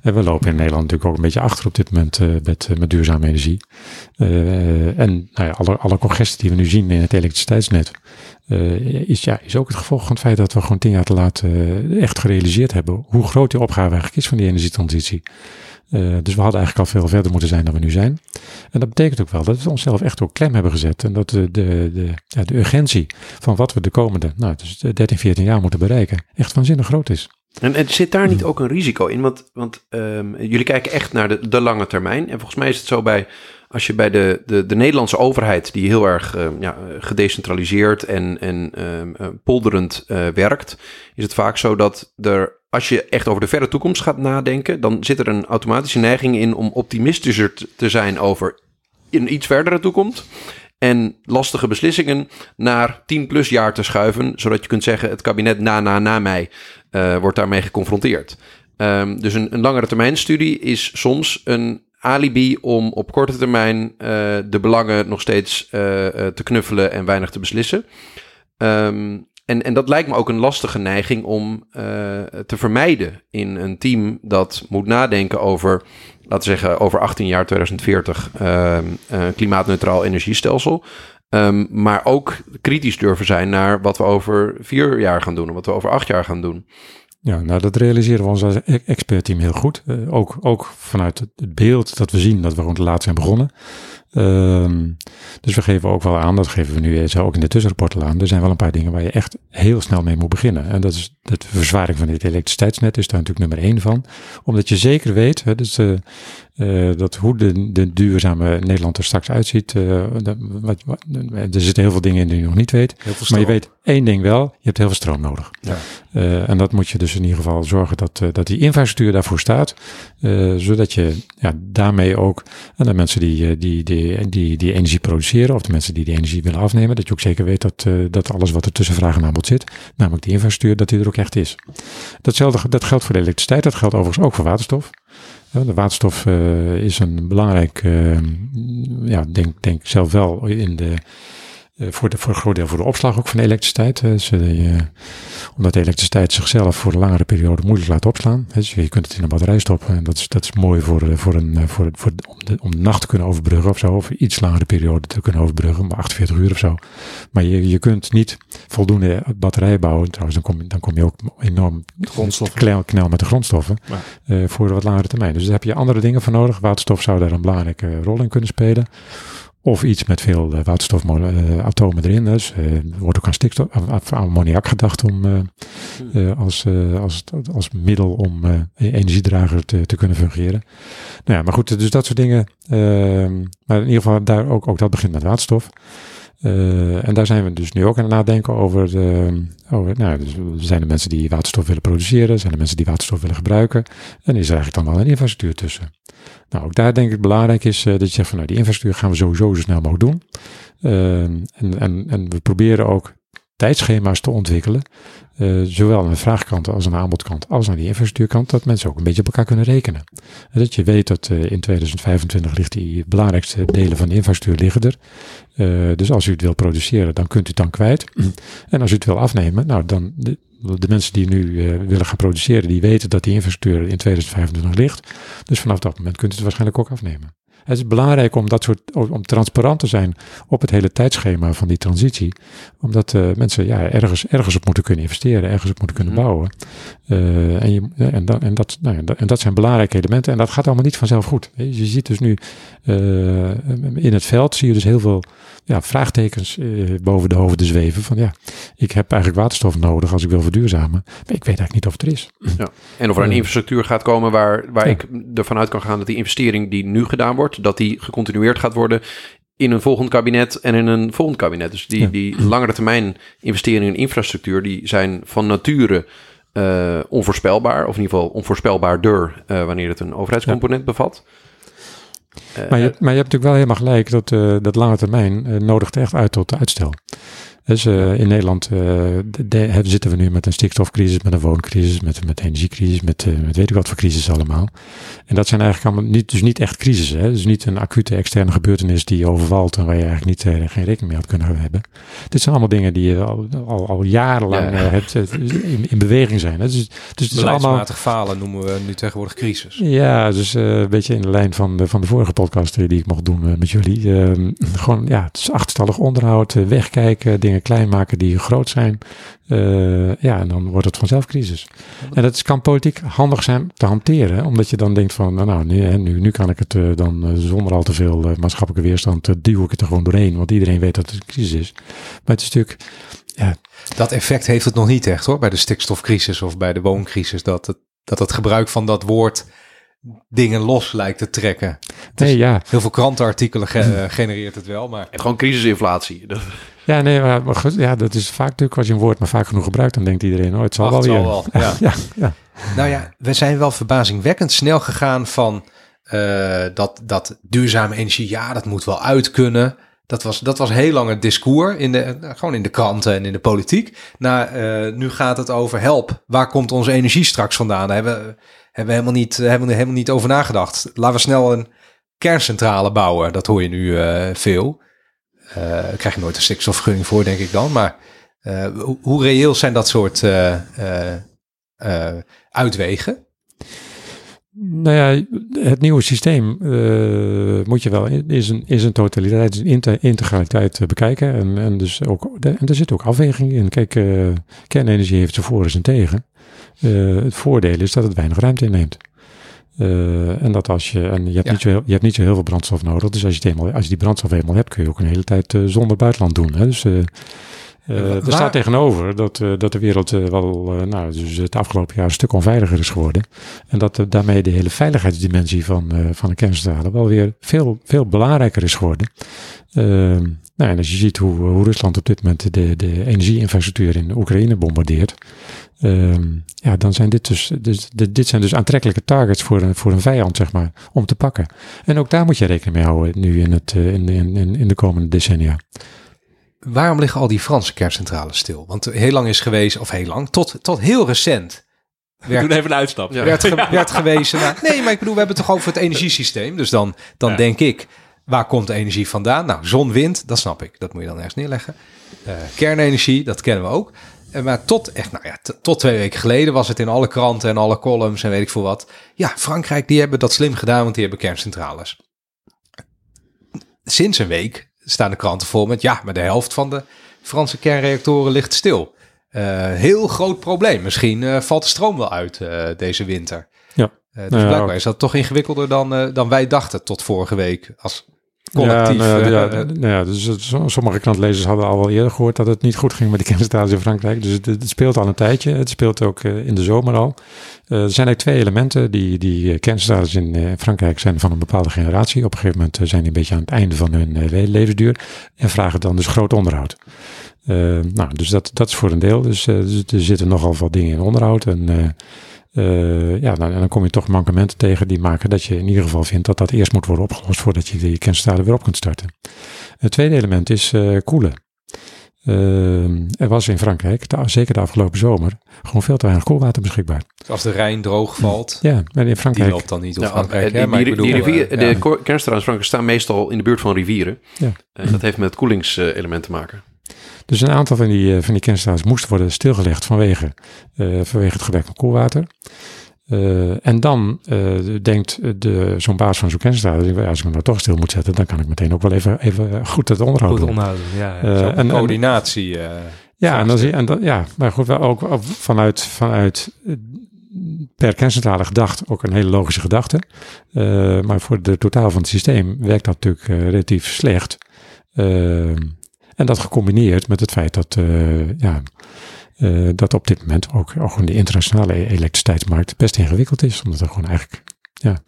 En we lopen in Nederland natuurlijk ook een beetje achter op dit moment eh, met, eh, met duurzame energie. Eh, en nou ja, alle, alle congestie die we nu zien in het elektriciteitsnet, eh, is, ja, is ook het gevolg van het feit dat we gewoon tien jaar te laat eh, echt gerealiseerd hebben hoe groot die opgave eigenlijk is van die energietransitie. Eh, dus we hadden eigenlijk al veel verder moeten zijn dan we nu zijn. En dat betekent ook wel dat we onszelf echt ook klem hebben gezet. En dat de, de, de, ja, de urgentie van wat we de komende nou, dus de 13, 14 jaar moeten bereiken, echt waanzinnig groot is. En, en zit daar niet ook een risico in? Want, want ehm, jullie kijken echt naar de, de lange termijn. En volgens mij is het zo bij als je bij de, de, de Nederlandse overheid, die heel erg uh, ja, gedecentraliseerd en, en uh, polderend uh, werkt, is het vaak zo dat er, als je echt over de verre toekomst gaat nadenken, dan zit er een automatische neiging in om optimistischer te zijn over een iets verdere toekomst. En lastige beslissingen naar 10 plus jaar te schuiven, zodat je kunt zeggen: het kabinet na, na, na mij wordt daarmee geconfronteerd. Um, dus een, langere termijn studie is soms een alibi om op korte termijn uh, de belangen nog steeds uh, te knuffelen en weinig te beslissen. Um, en, en dat lijkt me ook een lastige neiging om te vermijden in een team dat moet nadenken over, laten we zeggen, over 18 jaar 2040 een klimaatneutraal energiestelsel. Um, maar ook kritisch durven zijn naar wat we over vier jaar gaan doen en wat we over acht jaar gaan doen. Ja, nou dat realiseren we ons als e- expertteam heel goed. Uh, ook, ook vanuit het beeld dat we zien dat we te laat zijn begonnen. Um, dus we geven ook wel aan, dat geven we nu ook in de tussenrapporten aan. Er zijn wel een paar dingen waar je echt heel snel mee moet beginnen. En dat is de verzwaring van dit elektriciteitsnet is daar natuurlijk nummer één van. Omdat je zeker weet, hè, dus, uh, uh, dat hoe de, de duurzame Nederland er straks uitziet. Uh, dat, wat, wat, er zitten heel veel dingen in die je nog niet weet. Maar je weet één ding wel, je hebt heel veel stroom nodig. Ja. en dat moet je dus in ieder geval zorgen dat, dat die infrastructuur daarvoor staat. zodat je ja, daarmee ook, en de mensen die, die, die die, die, energie produceren, of de mensen die die energie willen afnemen, dat je ook zeker weet dat, uh, dat alles wat er tussen vraag en aanbod zit, namelijk die infrastructuur, dat die er ook echt is. Datzelfde dat geldt voor de elektriciteit, dat geldt overigens ook voor waterstof. De waterstof uh, is een belangrijk, uh, ja, denk, denk zelf wel in de eh, voor, de, voor een groot deel voor de opslag ook van de elektriciteit. Dus, uh, omdat de elektriciteit zichzelf voor een langere periode moeilijk laat opslaan. Dus je kunt het in een batterij stoppen en dat is, dat is mooi voor, voor een, voor, voor, om, de, om de nacht te kunnen overbruggen of zo. Of iets langere periode te kunnen overbruggen, maar 48 uur of zo. Maar je, je kunt niet voldoende batterijen bouwen. Trouwens, dan kom, dan kom je ook enorm knel, knel met de grondstoffen uh, voor wat langere termijn. Dus daar heb je andere dingen voor nodig. Waterstof zou daar een belangrijke rol in kunnen spelen. Of iets met veel uh, waterstofatomen erin. Dus uh, er wordt ook aan stikstof, aan ammoniak gedacht om, uh, als, als, als middel om energiedrager te, te kunnen fungeren. Nou ja, maar goed, dus dat soort dingen. Ehm, maar in ieder geval, daar ook, ook dat begint met waterstof. Uh, en daar zijn we dus nu ook aan het nadenken over. De, over nou, dus er zijn de mensen die waterstof willen produceren, zijn de mensen die waterstof willen gebruiken. En is er eigenlijk dan wel een infrastructuur tussen. Nou, ook daar denk ik belangrijk is uh, dat je zegt van nou, die infrastructuur gaan we sowieso zo snel mogelijk doen. Uh, en, en, en we proberen ook tijdschema's te ontwikkelen. Uh, zowel aan de vraagkant als aan de aanbodkant, als aan die infrastructuurkant, dat mensen ook een beetje op elkaar kunnen rekenen. En dat je weet dat uh, in 2025 ligt die belangrijkste delen van de infrastructuur liggen er. Uh, dus als u het wil produceren, dan kunt u het dan kwijt. en als u het wil afnemen, nou dan de, de mensen die nu willen gaan produceren, die weten dat die infrastructuur in 2025 ligt. Dus vanaf dat moment kunt u het waarschijnlijk ook afnemen. Het is belangrijk om dat soort, om transparant te zijn op het hele tijdschema van die transitie. Omdat uh, mensen ja, ergens, ergens op moeten kunnen investeren, ergens op moeten kunnen mhm. bouwen. Uh, en, je, en, dat, en, dat, nou ja, en dat zijn belangrijke elementen. En dat gaat allemaal niet vanzelf goed. Je ziet dus nu uh, in het veld, zie je dus heel veel ja, vraagtekens boven de hoofden zweven. Van ja, ik heb eigenlijk waterstof nodig als ik wil verduurzamen. Maar ik weet eigenlijk niet of het er is. Ja. En of er een infrastructuur gaat komen waar, waar ja. ik ervan uit kan gaan dat die investering die nu gedaan wordt, dat die gecontinueerd gaat worden in een volgend kabinet en in een volgend kabinet. Dus die, die langere termijn investeringen in infrastructuur, die zijn van nature uh, onvoorspelbaar. Of in ieder geval onvoorspelbaarder uh, wanneer het een overheidscomponent bevat. Maar, je, maar je hebt natuurlijk wel helemaal gelijk dat dat lange termijn nodigt echt uit tot uitstel. Dus uh, in Nederland uh, de, de, zitten we nu met een stikstofcrisis, met een wooncrisis, met, met een energiecrisis, met, uh, met weet ik wat voor crisis allemaal. En dat zijn eigenlijk allemaal niet, dus niet echt crisissen. Hè? Dus niet een acute externe gebeurtenis die overvalt en waar je eigenlijk niet, geen rekening mee had kunnen hebben. Dit zijn allemaal dingen die al, al, al jarenlang ja. het, in, in, beweging zijn. Hè? Dus, dus het is allemaal falen noemen we nu tegenwoordig crisis. Ja, dus een beetje in de lijn van de, van de vorige podcast die ik mocht doen met jullie. Ehm, gewoon, ja, het is achterstallig onderhoud, wegkijken, dingen klein maken die groot zijn. Uh, ja, en dan wordt het vanzelf crisis. En dat kan politiek handig zijn te hanteren, omdat je dan denkt van, nou, nou nu, nu, nu kan ik het uh, dan uh, zonder al te veel maatschappelijke weerstand, duw ik het er gewoon doorheen, want iedereen weet dat het een crisis is. Maar het is natuurlijk, ja. Dat effect heeft het nog niet echt hoor, bij de stikstofcrisis of bij de wooncrisis, dat het, dat het gebruik van dat woord dingen los lijkt te trekken. Nee, ja. Heel veel krantenartikelen ge- eh, genereert het wel, maar En gewoon crisisinflatie. Ja, nee, maar, maar goed, ja, dat is vaak natuurlijk als je een woord maar vaak genoeg gebruikt, dan denkt iedereen, oh, het zal Ach, wel het weer. zal wel, ja. ja, ja. Nou ja, we zijn wel verbazingwekkend snel gegaan van eh, dat, dat duurzame energie, ja, dat moet wel uit kunnen. Dat was, dat was heel lang het discours, in de, eh, gewoon in de kranten en in de politiek. Nou, eh, nu gaat het over help. Waar komt onze energie straks vandaan? Daar hebben, we- hebben we helemaal niet, hebben we helemaal niet over nagedacht. Laten we snel een kerncentrale bouwen. Dat hoor je nu eh, veel. Eh daar krijg je nooit een stikstofvergunning voor, denk ik dan. Maar eh, hoe, hoe reëel zijn dat soort eh, eh, eh, uitwegen? Nou ja, het nieuwe systeem eh, moet je wel in, is een, is een totaliteit, is een integraliteit eh, bekijken. En, en, dus ook, en er zit ook afweging in. Kijk, eh, kernenergie heeft zijn voor en zijn tegen. Eh, het voordeel is dat het weinig ruimte inneemt. Eh, en dat als je, en je hebt, Ja. niet zo heel, je hebt niet zo heel veel brandstof nodig. Dus als je, eenmaal, als je die brandstof eenmaal hebt, kun je ook een hele tijd eh, zonder buitenland doen. Hè? Dus Waar- er staat tegenover dat, dat de wereld wel, nou, dus het afgelopen jaar een stuk onveiliger is geworden. En dat daarmee de hele veiligheidsdimensie van, van de kerncentrale wel weer veel, veel belangrijker is geworden. Nou, en als je ziet hoe, hoe Rusland op dit moment de, de energieinfrastructuur in Oekraïne bombardeert. Ehm, ja, dan zijn dit dus, dus dit dit zijn dus aantrekkelijke targets voor een, voor een vijand, zeg maar, om te pakken. En ook daar moet je rekening mee houden nu in, het, eh, in, in, in, de komende decennia. Waarom liggen al die Franse kerncentrales stil? Want heel lang is geweest, of heel lang, tot, tot heel recent. We Werd, doen even een uitstap. Ja. werd, ge- werd gewezen naar. Nee, maar ik bedoel, we hebben het toch over het energiesysteem. Dus dan, dan Ja. denk ik, waar komt de energie vandaan? Nou, zon, wind, dat snap ik. Dat moet je dan ergens neerleggen. Eh, kernenergie, dat kennen we ook. Eh, maar tot, echt, nou ja, tot twee weken geleden was het in alle kranten en alle columns en weet ik veel wat. Ja, Frankrijk, die hebben dat slim gedaan, want die hebben kerncentrales. Sinds een week staan de kranten vol met, ja, maar de helft van de Franse kernreactoren ligt stil. Eh, heel groot probleem. Misschien eh, valt de stroom wel uit deze winter. Ja. Dus Nou ja, blijkbaar is dat toch ingewikkelder dan, dan wij dachten tot vorige week als collectief. Ja, nou, ja, eh, ja, eh, nou ja, dus sommige krantlezers hadden al wel eerder gehoord dat het niet goed ging met de kerncentrales in Frankrijk. Dus het, het speelt al een tijdje. Het speelt ook eh, in de zomer al. Eh, er zijn eigenlijk twee elementen. Die, die kerncentrales in Frankrijk zijn van een bepaalde generatie. Op een gegeven moment zijn die een beetje aan het einde van hun levensduur. En vragen dan dus groot onderhoud. Nou, dus dat, dat is voor een deel. Dus, dus er zitten nogal wat dingen in onderhoud. En eh, ja, dan, en dan kom je toch mankementen tegen die maken dat je in ieder geval vindt dat dat eerst moet worden opgelost voordat je die kerncentrale weer op kunt starten. Het tweede element is eh, koelen. Eh, er was in Frankrijk, de- zeker de afgelopen zomer, gewoon veel te weinig koelwater beschikbaar. als de Rijn droog valt, Ja, en in die Frankrijk. loopt dan niet op Ja, Frankrijk. die, hè, maar ik die- bedoel, die rivier, de ja. kerncentrales in Frankrijk staan meestal in de buurt van rivieren. Ja. En dat heeft met het koelingselement te maken. Dus een aantal van die, eh, van die moesten worden stilgelegd vanwege, eh, vanwege het gebrek aan koelwater. Eh, en dan eh, denkt de, zo'n baas van zo'n ja, als ik hem nou toch stil moet zetten, dan kan ik meteen ook wel even, even goed het onderhoud Goed onderhouden. Ja, en- coördinatie. Ja, en dan zie en ja, maar goed, wel ook ook vanuit, vanuit per kerncentrale gedacht ook een hele logische gedachte. Maar voor de totaal van het systeem werkt dat natuurlijk relatief slecht. Eh, en dat gecombineerd met het feit dat, eh, ja, eh, dat op dit moment ook, ook gewoon de internationale elektriciteitsmarkt best ingewikkeld is. Omdat er gewoon eigenlijk, ja,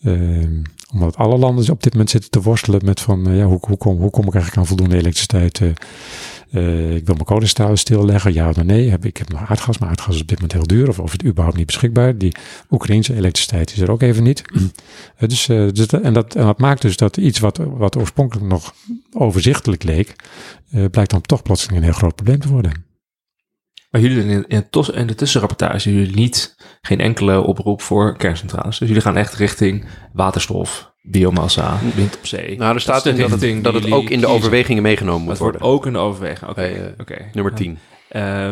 eh, omdat alle landen op dit moment zitten te worstelen met van, ja, hoe, hoe, kom, hoe kom ik eigenlijk aan voldoende elektriciteit? Eh, ik wil mijn kolencentrale stilleggen, ja of nee. Heb, ik heb nog aardgas, maar aardgas is op dit moment heel duur. Of, of het überhaupt niet beschikbaar. Die Oekraïnse elektriciteit is er ook even niet. Eh, dus, eh, dus en, dat, en maakt dus dat iets wat, wat oorspronkelijk nog overzichtelijk leek, blijkt dan toch plotseling een heel groot probleem te worden. Maar jullie in, in de tussenrapportage jullie niet geen enkele oproep voor kerncentrales. Dus jullie gaan echt richting waterstof, biomassa, wind op zee. Nou, er staat Dat in dat het, dat het ook in de overwegingen meegenomen moet Het wordt ook in de overweging. Oké, eh, oké. Nummer Ja. 10. Eh,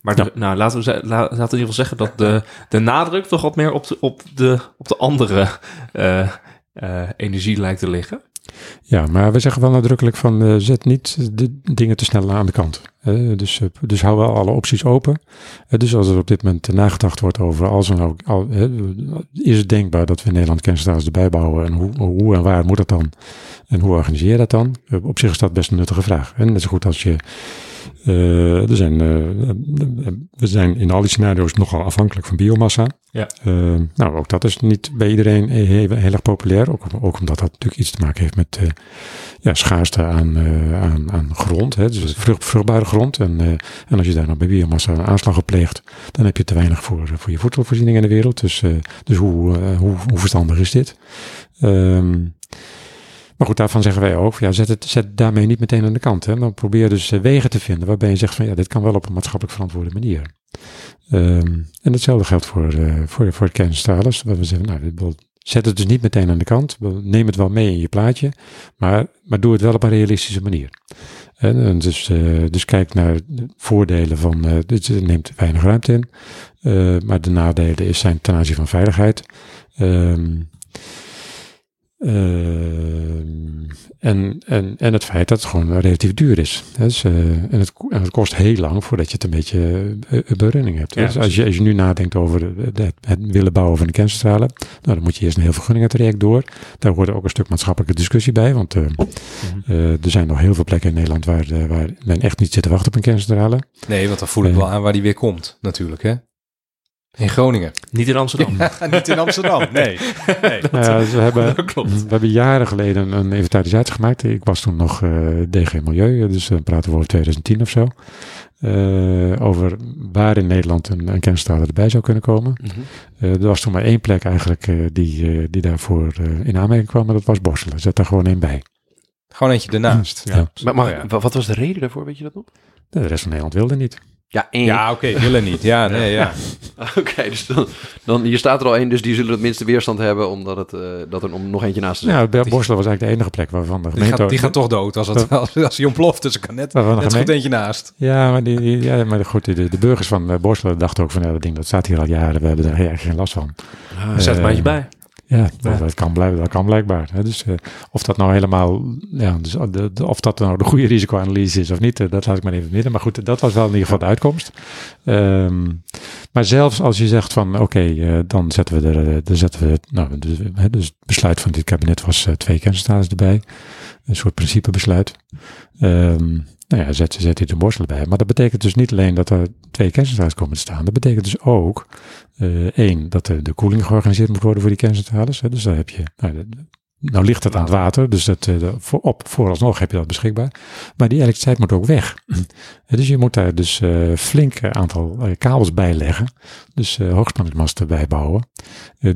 maar de- nou, laten we, la- laten we in ieder geval zeggen dat de, de nadruk toch wat meer op de, op de, op de andere eh, energie lijkt te liggen. Ja, maar we zeggen wel nadrukkelijk van eh, zet niet de dingen te snel aan de kant. hè. dus, eh, dus hou wel alle opties open. Eh, dus als er op dit moment nagedacht wordt over als er nou, hè, is het denkbaar dat we in Nederland kerncentrales erbij bouwen en hoe, hoe en waar moet dat dan en hoe organiseer je dat dan? Eh, op zich is dat best een nuttige vraag. En net zo goed als je eh, er zijn, eh, we zijn in al die scenario's nogal afhankelijk van biomassa. Ja. Eh, nou, ook dat is niet bij iedereen heel, heel erg populair. Ook, ook omdat dat natuurlijk iets te maken heeft met ja, schaarste aan, aan, aan grond. Hè, dus vrucht, vruchtbare grond. En, en als je daar nou bij biomassa een aanslag op pleegt, dan heb je te weinig voor, voor je voedselvoorziening in de wereld. Dus, dus hoe, hoe, hoe verstandig is dit? Ehm, maar goed, daarvan zeggen wij ook, ja, zet het zet daarmee niet meteen aan de kant. Hè. Dan probeer dus eh, wegen te vinden waarbij je zegt van ja, dit kan wel op een maatschappelijk verantwoorde manier. Ehm, en hetzelfde geldt voor, eh voor, voor kerncentrales. Waar we zeggen, nou, zet het dus niet meteen aan de kant. Neem het wel mee in je plaatje, maar, maar doe het wel op een realistische manier. En, dus, eh, dus kijk naar de voordelen van, eh dit neemt weinig ruimte in, maar de nadelen is, zijn ten aanzien van veiligheid. Ehm, en, en, en het feit dat het gewoon relatief duur is. Dus, eh, en, het, en het kost heel lang voordat je het een beetje eh, berunning hebt. Ja, dus als je, als je nu nadenkt over de- het willen bouwen van een kerncentrale, nou, dan moet je eerst een heel vergunningentraject door. Daar hoort ook een stuk maatschappelijke discussie bij, want eh, eh, er zijn nog heel veel plekken in Nederland waar, eh, waar men echt niet zit te wachten op een kerncentrale. Nee, want dan voel ik wel aan waar die weer komt, natuurlijk, hè? In Groningen. Niet in Amsterdam. Niet in Amsterdam, nee. nee. Nou ja, dus we, hebben, dat klopt. we hebben jaren geleden een inventarisatie gemaakt. Ik was toen nog eh, DG Milieu, dus dan praten we over 2010 of zo. Eh, over waar in Nederland een, een kerncentrale erbij zou kunnen komen. Mhm. Eh, er was toen maar één plek eigenlijk eh, die, eh, die daarvoor eh, in aanmerking kwam. En dat was Borselen. Zet daar gewoon één bij. Gewoon eentje ernaast. Ja. Maar, maar wat was de reden daarvoor, weet je dat nog? De rest van Nederland wilde niet. Ja, één. Ja, oké, willen niet. Ja, nee, ja. Oké, dus dan, dan, hier staat er al één, dus die zullen het minste weerstand hebben, omdat het, eh, dat er om nog eentje naast te zetten. Ja, Borselen was eigenlijk de enige plek waarvan de Die gemeente... gaat, die gaat toch dood als, het, als, als hij ontploft. Dus ik kan net, waarvan net goed eentje naast. Ja, maar, die, die- ja, maar goed, de, de burgers van eh, Borselen dachten ook van... Ja, dat ding dat staat hier al jaren, we hebben daar eigenlijk geen last van. Zet er Eh, maar eentje bij. Ja, dat, dat kan, blijven, dat kan blijkbaar. Hè. Dus eh, of dat nou helemaal, ja, dus de, de- of dat nou de goede risicoanalyse is of niet, eh, dat laat ik maar even midden. Maar goed, dat was wel in ieder geval de uitkomst. Ehm, maar zelfs als je zegt van, oké, eh, dan zetten we er, eh, dan zetten we, nou, dus, hè, dus het besluit van dit kabinet was eh, twee kerncentrales erbij. Een soort principebesluit. Ehm, nou ja, zet, zet een borstel bij. Maar dat betekent dus niet alleen dat er twee kerncentrales komen te staan. Dat betekent dus ook, eh, één, dat de, de koeling georganiseerd moet worden voor die kerncentrales. Hè. Dus daar heb je, nou, de- nou ligt het aan het water, dus dat, eh, de- voor, op, vooralsnog heb je dat beschikbaar. Maar die elektriciteit moet ook weg. Dus je moet daar dus eh flink aantal kabels bij leggen. Dus eh hoogspanningsmasten bijbouwen.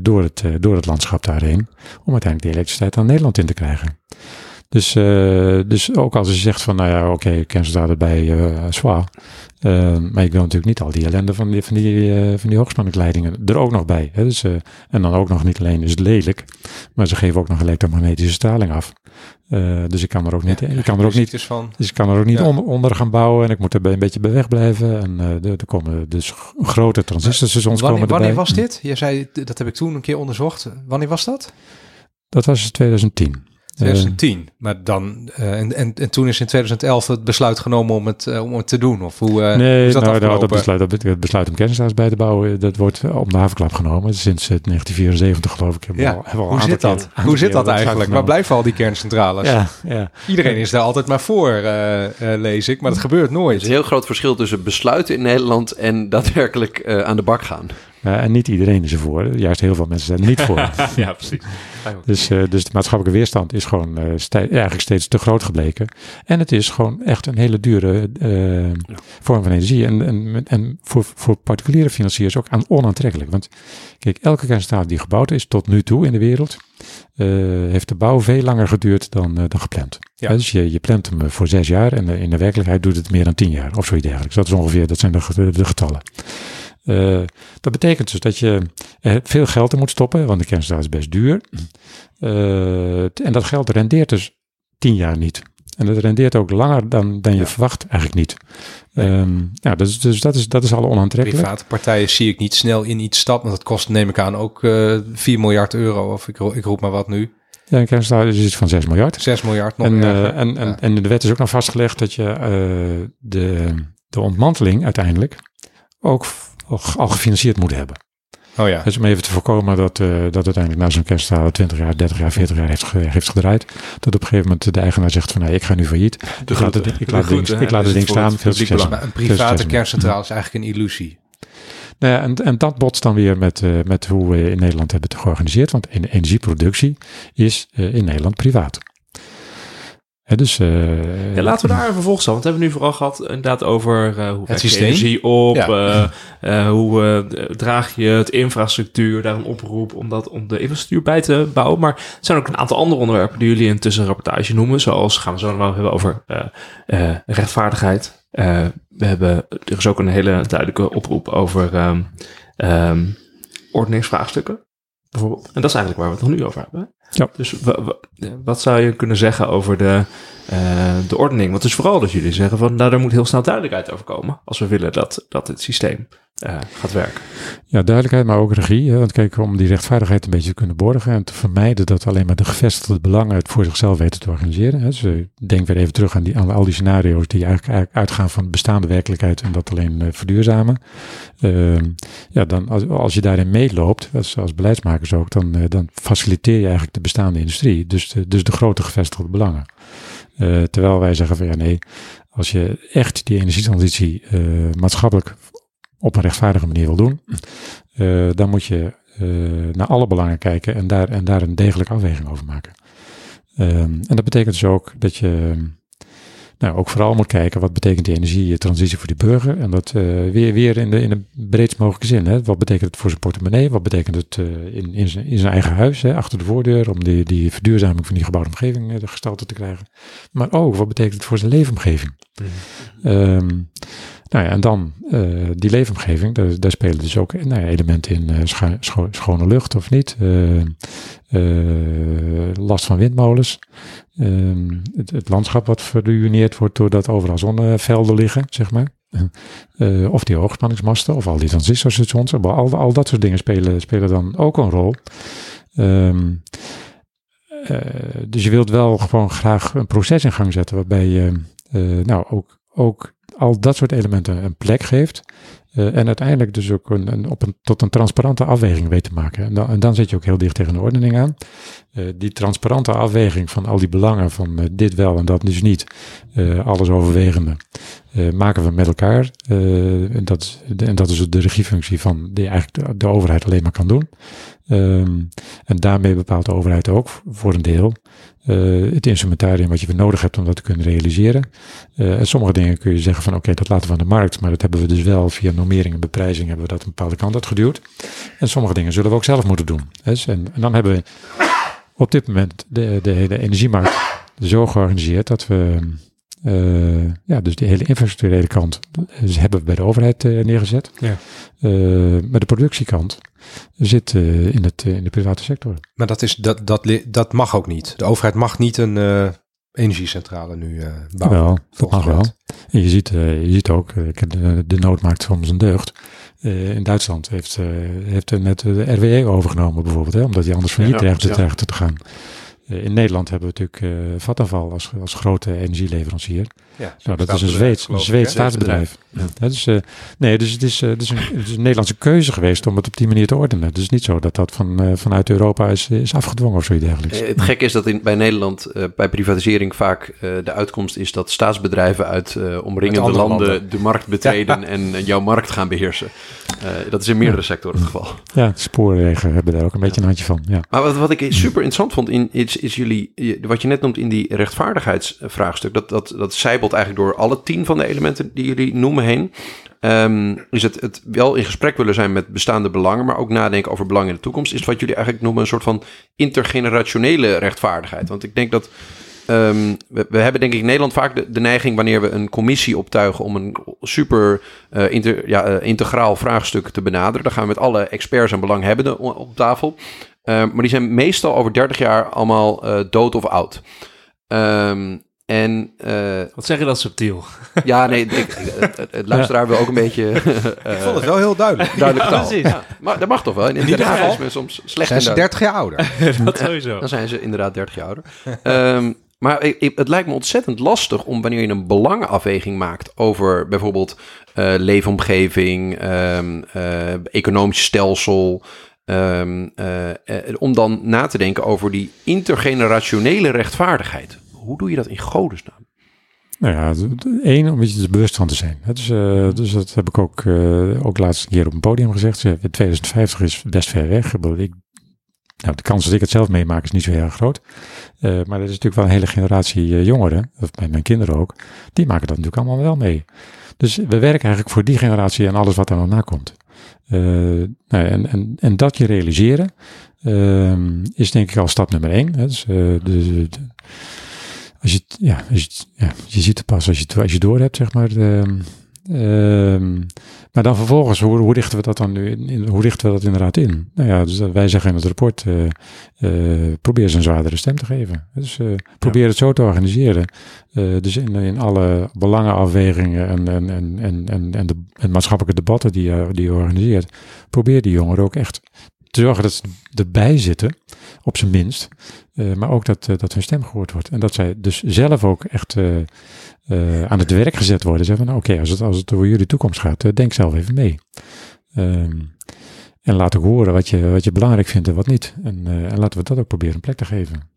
door, het, door het landschap daarheen. Om uiteindelijk die elektriciteit aan Nederland in te krijgen. Dus, eh, dus ook als je zegt van, nou ja, oké, okay, kerncentrale bij eh zwaar. Eh, maar ik wil natuurlijk niet al die ellende van die, van die, van die hoogspanningsleidingen er ook nog bij. Hè? Dus, en dan ook nog niet alleen is het lelijk, maar ze geven ook nog elektromagnetische straling af. Dus ik kan er ook niet, ik kan er ook niet, van. dus ik kan er ook niet Ja. onder, onder gaan bouwen en ik moet er een beetje bij weg blijven. En er, komen dus grote transistorstations Wanneer, komen wanneer erbij. was dit? Je zei, dat heb ik toen een keer onderzocht. Wanneer was dat? Dat was 2010. Eh, 2010. maar dan, eh, en, en, en toen is in 2011 het besluit genomen om het, eh, om het te doen. Of hoe, eh, hoe nee, is dat nou, nou, dat besluit, dat, het besluit om kerncentrales bij te bouwen, dat wordt om de havenklap genomen. Sinds eh, 1974 geloof ik. Ja, al, hoe een zit aantal dat? Hoe zit dat eigenlijk? Waar blijven al die kerncentrales? Ja, ja. Iedereen is daar altijd maar voor, eh, eh, lees ik. Maar dat gebeurt Er is nooit. een heel groot verschil tussen besluiten in Nederland en daadwerkelijk eh, aan de bak gaan. Ja, en niet iedereen is ervoor. Juist heel veel mensen zijn er niet voor. ja, precies. Dus, eh, dus de maatschappelijke weerstand is gewoon eh, stij- eigenlijk steeds te groot gebleken. En het is gewoon echt een hele dure eh, vorm van energie. En, en, en voor, voor particuliere financiers ook aan onaantrekkelijk. Want kijk, elke kerncentrale die gebouwd is tot nu toe in de wereld, eh, heeft de bouw veel langer geduurd dan, eh, dan gepland. Ja. Dus je, je plant hem eh, voor zes jaar en eh, in de werkelijkheid doet het meer dan tien jaar of zoiets dergelijks. Dat is ongeveer, dat zijn de, de getallen. Eh, dat betekent dus dat je er veel geld in moet stoppen, want de kerncentrale is best duur. Eh, en dat geld rendeert dus tien jaar niet. En dat rendeert ook langer dan, dan je Ja. verwacht eigenlijk niet. Ehm, ja, dus, dus dat is, dat is al onaantrekkelijk. Private partijen zie ik niet snel in iets stappen. Want dat kost, neem ik aan, ook eh 4 miljard euro. Of ik, ik roep maar wat nu. Ja, een kerncentrale is iets van 6 miljard. 6 miljard nog En, eh, en, en, Ja. en in de wet is ook nog vastgelegd dat je eh, de, de ontmanteling uiteindelijk ook al, gefinancierd moet hebben. oh ja. Dus om even te voorkomen dat, eh, dat uiteindelijk na zo'n kerncentrale 20 jaar, 30 jaar, 40 jaar heeft, heeft gedraaid. Dat op een gegeven moment de eigenaar zegt van nou, ik ga nu failliet. ik laat het, ik laat het ding, ik laat het ding dus staan. Veel succes. een private succes. kerncentrale is eigenlijk een illusie. Nou ja, en, en dat botst dan weer met, eh, met hoe we in Nederland hebben het georganiseerd. Want en- energieproductie is eh, in Nederland privaat. Dus, eh, Ja, laten we daar even vervolgens aan. Want we hebben nu vooral gehad inderdaad over uh, hoe je systeem. energie op, Ja. eh, eh, hoe eh, draag je het infrastructuur, daar een oproep om, dat, om de infrastructuur bij te bouwen. Maar er zijn ook een aantal andere onderwerpen die jullie in tussenrapportage noemen. Zoals gaan we zo nog wel hebben over eh, eh, rechtvaardigheid. Eh, we hebben, er is ook een hele duidelijke oproep over ehm ehm, ordeningsvraagstukken. Bijvoorbeeld. En dat is eigenlijk waar we het nog nu over hebben. Ja. Dus wa- wa- wat zou je kunnen zeggen over de, eh, de ordening? Want het is vooral dat jullie zeggen van, nou, daar moet heel snel duidelijkheid over komen. Als we willen dat, dat het systeem eh, gaat werken. Ja, duidelijkheid, maar ook regie. Hè? Want kijk, om die rechtvaardigheid een beetje te kunnen borgen en te vermijden dat alleen maar de gevestigde belangen het voor zichzelf weten te organiseren. Hè? Dus eh, denk weer even terug aan, die, aan al die scenario's die eigenlijk, uitgaan van de bestaande werkelijkheid en dat alleen verduurzamen. Ehm, ja, dan als, als je daarin meeloopt, als, als beleidsmakers ook, dan, dan faciliteer je eigenlijk de bestaande industrie. Dus dus de grote gevestigde belangen. Eh, terwijl wij zeggen van ja nee, als je echt die energietransitie eh, maatschappelijk op een rechtvaardige manier wil doen, eh, dan moet je naar alle belangen kijken en daar, en daar een degelijke afweging over maken. Ehm, en dat betekent dus ook dat je nou, ook vooral moet kijken wat betekent die energietransitie voor die burger. En dat eh, weer, weer in, de, in de breedst mogelijke zin. Hè. Wat betekent het voor zijn portemonnee? Wat betekent het eh, in, in, zijn, in zijn eigen huis, hè, achter de voordeur, om die, die verduurzaming van die gebouwde omgeving eh, de gestalte te krijgen. Maar ook wat betekent het voor zijn leefomgeving? Ehm, nou ja, en dan eh, die leefomgeving, daar, daar spelen dus ook nou ja, elementen in, eh, schone lucht of niet, eh, eh, last van windmolens, Ehm, het, het landschap wat verruineerd wordt doordat overal zonnevelden liggen, zeg maar. Eh, of die hoogspanningsmasten, of al die transistorstations, al, al dat soort dingen spelen, spelen dan ook een rol. Ehm, eh, dus je wilt wel gewoon graag een proces in gang zetten waarbij je eh, nou ook, ook al dat soort elementen een plek geeft. eh, en uiteindelijk dus ook een, op een, tot een transparante afweging weet te maken. En dan, zit je ook heel dicht tegen de ordening aan. Eh, die transparante afweging van al die belangen van eh, dit wel en dat dus niet. alles overwegende. maken we met elkaar. en, dat, en dat is de regiefunctie van die eigenlijk de overheid alleen maar kan doen. Ehm, en daarmee bepaalt de overheid ook voor een deel eh, het instrumentarium wat je voor nodig hebt om dat te kunnen realiseren. Eh, en sommige dingen kun je zeggen van oké, dat laten we aan de markt, maar dat hebben we dus wel via normering en beprijzing hebben we dat een bepaalde kant uitgeduwd. En sommige dingen zullen we ook zelf moeten doen. En, en dan hebben we op dit moment de, de hele energiemarkt zo georganiseerd dat we eh, ja, dus die hele infrastructurele kant eh, hebben we bij de overheid eh, neergezet. Ja. Eh, maar de productiekant zit eh, in, het, in de private sector. Maar dat, is, dat, dat, dat mag ook niet. De overheid mag niet een eh, energiecentrale nu eh bouwen. Wel, dat volgens mag de wel. En je ziet, eh, je ziet ook, de, de nood maakt soms een deugd. Eh, in Duitsland heeft, eh, heeft er net de RWE overgenomen bijvoorbeeld, hè, omdat die anders Ja, dreigde ja. dreigde te gaan. Eh, in Nederland hebben we natuurlijk eh Vattenfall als, als grote energieleverancier. Ja, Nou, dat is een staatsbedrijf, Zweeds, een Zweeds staatsbedrijf. Ja, dus, eh, nee, dus het is, eh, het, is een, het is een Nederlandse keuze geweest om het op die manier te ordenen. Het is niet zo dat dat van, eh, vanuit Europa is, is afgedwongen of zoiets dergelijks. Eh, Het gekke is dat in, bij Nederland eh, bij privatisering vaak eh, de uitkomst is dat staatsbedrijven uit eh, omringende Uit landen, landen. de markt betreden en eh, jouw markt gaan beheersen. Eh, dat is in meerdere sectoren het geval. Ja, de spoorwegen hebben daar ook een beetje een handje van. Ja. Maar wat, wat ik super interessant vond in is, is jullie, wat je net noemt in die rechtvaardigheidsvraagstuk, dat, dat, dat eigenlijk door alle tien van de elementen die jullie noemen heen. Ehm, is het, het wel in gesprek willen zijn met bestaande belangen, maar ook nadenken over belangen in de toekomst, is wat jullie eigenlijk noemen een soort van intergenerationele rechtvaardigheid. Want ik denk dat ehm, we, hebben denk ik Nederland vaak de, neiging wanneer we een commissie optuigen om een super eh, eh, integraal vraagstuk te benaderen. Dan gaan we met alle experts en belanghebbenden op tafel. Uh, maar die zijn meestal over 30 jaar allemaal uh, dood of oud. Um, En eh, Wat zeg je dat subtiel? ja, nee, ik, ik- het, luisteraar wil ook een beetje eh, Ik vond het wel heel duidelijk. duidelijk Ja, taal. precies. Ja, maar dat mag toch wel? In, geval is men soms slecht Zijn ze Duits. 30 jaar ouder? dat sowieso. Dan zijn ze inderdaad 30 jaar ouder. Ehm, maar ik- ik- het lijkt me ontzettend lastig om wanneer je een belangenafweging maakt over bijvoorbeeld eh, leefomgeving, ehm, eh, economisch stelsel. ehm, eh, eh, om dan na te denken over die intergenerationele rechtvaardigheid. Hoe doe je dat in godesnaam? Nou ja, één, om je er bewust van te zijn. Eh, dus dat heb ik ook, eh ook laatst een keer op een podium gezegd. Zeg, 2050 is best ver weg. Ik nou, de kans dat ik het zelf meemaak is niet zo heel erg groot. Eh, maar er is natuurlijk wel een hele generatie jongeren, of mijn, mijn kinderen ook, die maken dat natuurlijk allemaal wel mee. Dus we werken eigenlijk voor die generatie en alles wat er nog na komt. Nou, ja, en, en, en dat je realiseren ehm, is denk ik al stap nummer één. Hè. Dus, de, de- als je, ja, als je, ja, je ziet het pas als je, het- als je door hebt, zeg maar. ehm, ehm, maar dan vervolgens, hoe, hoe richten we dat dan nu in, in- hoe richten we dat inderdaad in? Nou ja, dus dat- wij zeggen in het rapport, eh, eh, probeer ze een zwaardere stem te geven. Dus eh, probeer het zo te organiseren. Eh, dus in, in alle belangenafwegingen en, en, en, en, en, en de en maatschappelijke debatten die je, die je organiseert, probeer die jongeren ook echt te zorgen dat ze erbij zitten, op zijn minst. Eh, maar ook dat, eh, dat hun stem gehoord wordt. En dat zij dus zelf ook echt eh, aan het werk gezet worden. Zeggen van, nou, oké, als, het, als het over jullie toekomst gaat, denk zelf even mee. Ehm, en laat ook horen wat je, wat je belangrijk vindt en wat niet. En, en laten we dat ook proberen een plek te geven.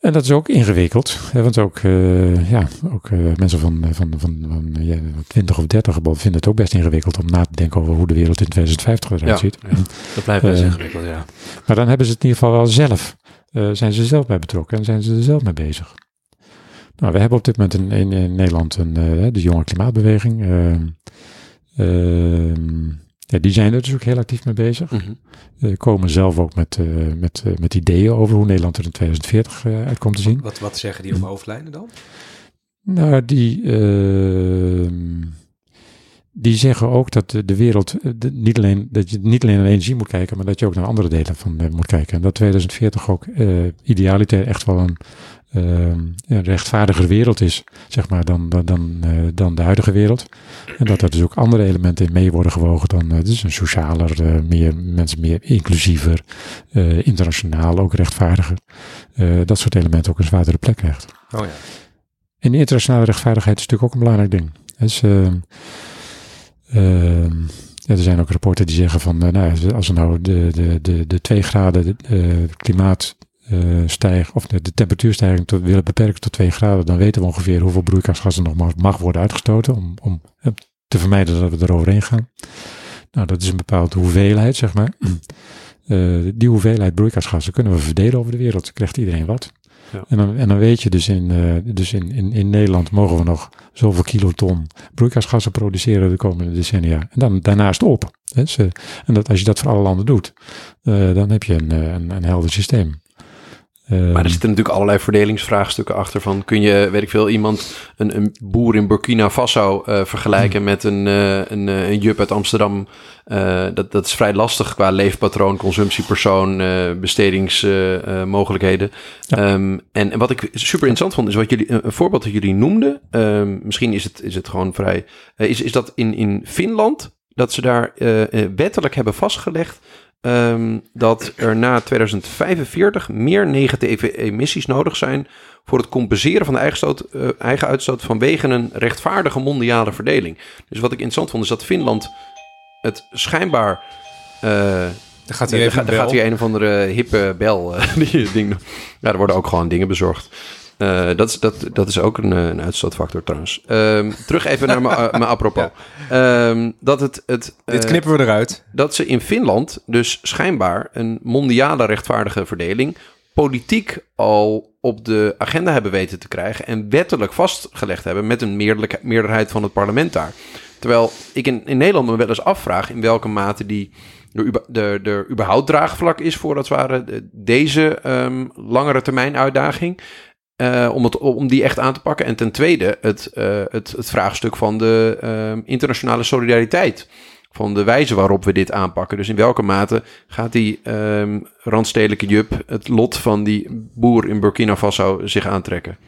En dat is ook ingewikkeld. Hè, want ook, eh, ja, ook eh, mensen van, van, van, van ja, 20 of 30 vinden het ook best ingewikkeld om na te denken over hoe de wereld in 2050 eruit Ja, ziet. ja. Dat blijft best Eh, ingewikkeld, ja. Maar dan hebben ze het in ieder geval wel zelf. eh, zijn ze zelf bij betrokken en zijn ze er zelf mee bezig. Nou, we hebben op dit moment in, in, in Nederland een, eh, de jonge klimaatbeweging. Ja, die zijn er dus ook heel actief mee bezig. Eh, komen zelf ook met, eh, met, eh, met ideeën over hoe Nederland er in 2040 eh, uit komt te zien. Wat, wat zeggen die op hoofdlijnen dan? Nou, die, ehm, die zeggen ook dat de, de wereld de- niet alleen, dat je niet alleen naar energie moet kijken, maar dat je ook naar andere delen van moet kijken. En dat 2040 ook idealiter echt wel een, een rechtvaardiger wereld is, zeg maar, dan, dan, dan, eh, dan de huidige wereld. En dat er dus ook andere elementen in mee worden gewogen dan, eh, dus een socialer, eh, meer, mensen meer inclusiever, internationaal ook rechtvaardiger. Dat soort elementen ook een zwaardere plek krijgt. Oh ja. En internationale rechtvaardigheid is natuurlijk ook een belangrijk ding. Dus, ehm, ehm, ja, er zijn ook rapporten die zeggen van, nou, als we nou de, de, de, de twee graden klimaat eh, stijgt, of de, de temperatuurstijging willen beperken tot 2 graden, dan weten we ongeveer hoeveel broeikasgassen nog mag, mag worden uitgestoten om, om eh, te vermijden dat we er overheen gaan. Nou, dat is een bepaalde hoeveelheid, zeg maar. Eh, die hoeveelheid broeikasgassen kunnen we verdelen over de wereld. Dan krijgt iedereen wat. Ja. En, dan, en dan weet je dus, in, dus in, in, in Nederland mogen we nog zoveel kiloton broeikasgassen produceren de komende decennia. En dan daarnaast op. Hè. En dat, als je dat voor alle landen doet, dan heb je een, een, een helder systeem. Ehm, Maar er zitten natuurlijk allerlei verdelingsvraagstukken achter. Van kun je, weet ik veel, iemand, een, een boer in Burkina Faso eh, vergelijken met een, eh, een, eh, een jup uit Amsterdam? Dat, dat is vrij lastig qua leefpatroon, consumptiepersoon, bestedingsmogelijkheden. Ja. Ehm, en, en wat ik super interessant vond, is wat jullie, een, voorbeeld dat jullie noemden. Ehm, misschien is het, is het gewoon vrij. is, is dat in, in Finland, dat ze daar wettelijk hebben vastgelegd ehm, dat er na 2045 meer negatieve emissies nodig zijn voor het compenseren van de eigen, stoot, eh, eigen uitstoot vanwege een rechtvaardige mondiale verdeling. Dus wat ik interessant vond is dat Finland het schijnbaar. Dan gaat er, even gaat, er gaat hier een of andere hippe bel. eh, die ding. Ja, er worden ook gewoon dingen bezorgd. Eh, dat, is, dat, dat is ook een, eh, een uitstootfactor trouwens. Ehm, terug even naar mijn eh, apropos. Ehm, dat het, het, Dit knippen we eruit. dat ze in Finland dus schijnbaar een mondiale rechtvaardige verdeling politiek al op de agenda hebben weten te krijgen en wettelijk vastgelegd hebben met een meerderheid van het parlement daar. Terwijl ik in, in Nederland me wel eens afvraag in welke mate die er, er, er überhaupt draagvlak is voor dat ware de- deze ehm, langere termijn uitdaging. Eh, om, het, om die echt aan te pakken. En ten tweede het, eh, het, het vraagstuk van de ehm, internationale solidariteit van de wijze waarop we dit aanpakken. Dus in welke mate gaat die ehm randstedelijke jup het lot van die boer in Burkina Faso zich aantrekken?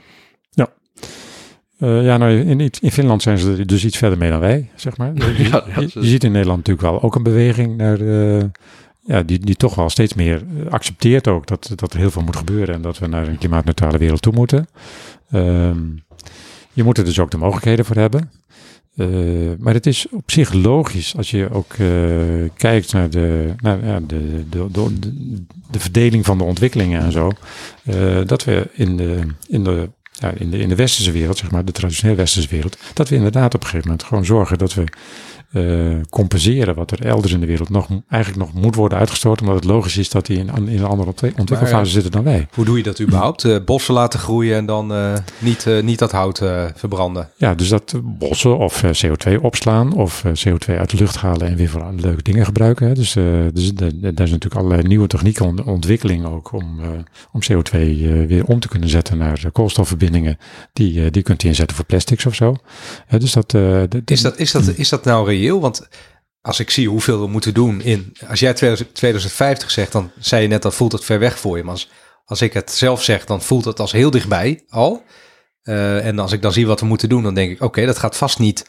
Eh, ja, nou, in, in Finland zijn ze er dus iets verder mee dan wij, zeg maar. Ja, ja, je, ziet in Nederland natuurlijk wel ook een beweging naar, ja, die, die toch wel steeds meer eh, accepteert ook dat, dat er heel veel moet gebeuren en dat we naar een klimaatneutrale wereld toe moeten. Ehm, je moet er dus ook de mogelijkheden voor hebben. Eh, maar het is op zich logisch als je ook eh, kijkt naar, de, naar ja, de, de, de, de, de verdeling van de ontwikkelingen en zo. dat we in de, in, de, ja, in, de, in de westerse wereld, zeg maar, de traditionele westerse wereld, dat we inderdaad op een gegeven moment gewoon zorgen dat we eh, compenseren wat er elders in de wereld nog, eigenlijk nog moet worden uitgestoten, omdat het logisch is dat die in, in een andere ontwik- ontwikkelfase Maar, zitten dan wij. Hoe doe je dat überhaupt? Eh, bossen laten groeien en dan eh, niet, eh, niet dat hout eh, verbranden. Ja, dus dat bossen of eh, CO2 opslaan of eh, CO2 uit de lucht halen en weer voor leuke dingen gebruiken. Hè. Dus, eh, dus daar is natuurlijk allerlei nieuwe technieken on- ontwikkeling ook om, eh, om CO2 eh, weer om te kunnen zetten naar eh, koolstofverbindingen. Die, eh, die kunt u inzetten voor plastics of zo. Dus dat, eh, Is dat, is, dat, is dat nou reëel? Want als ik zie hoeveel we moeten doen in... Als jij 2000 2050 zegt, dan zei je net, dan voelt het ver weg voor je. Maar als, ik het zelf zeg, dan voelt het als heel dichtbij al. Eh, en als ik dan zie wat we moeten doen, dan denk ik... Oké, dat gaat vast niet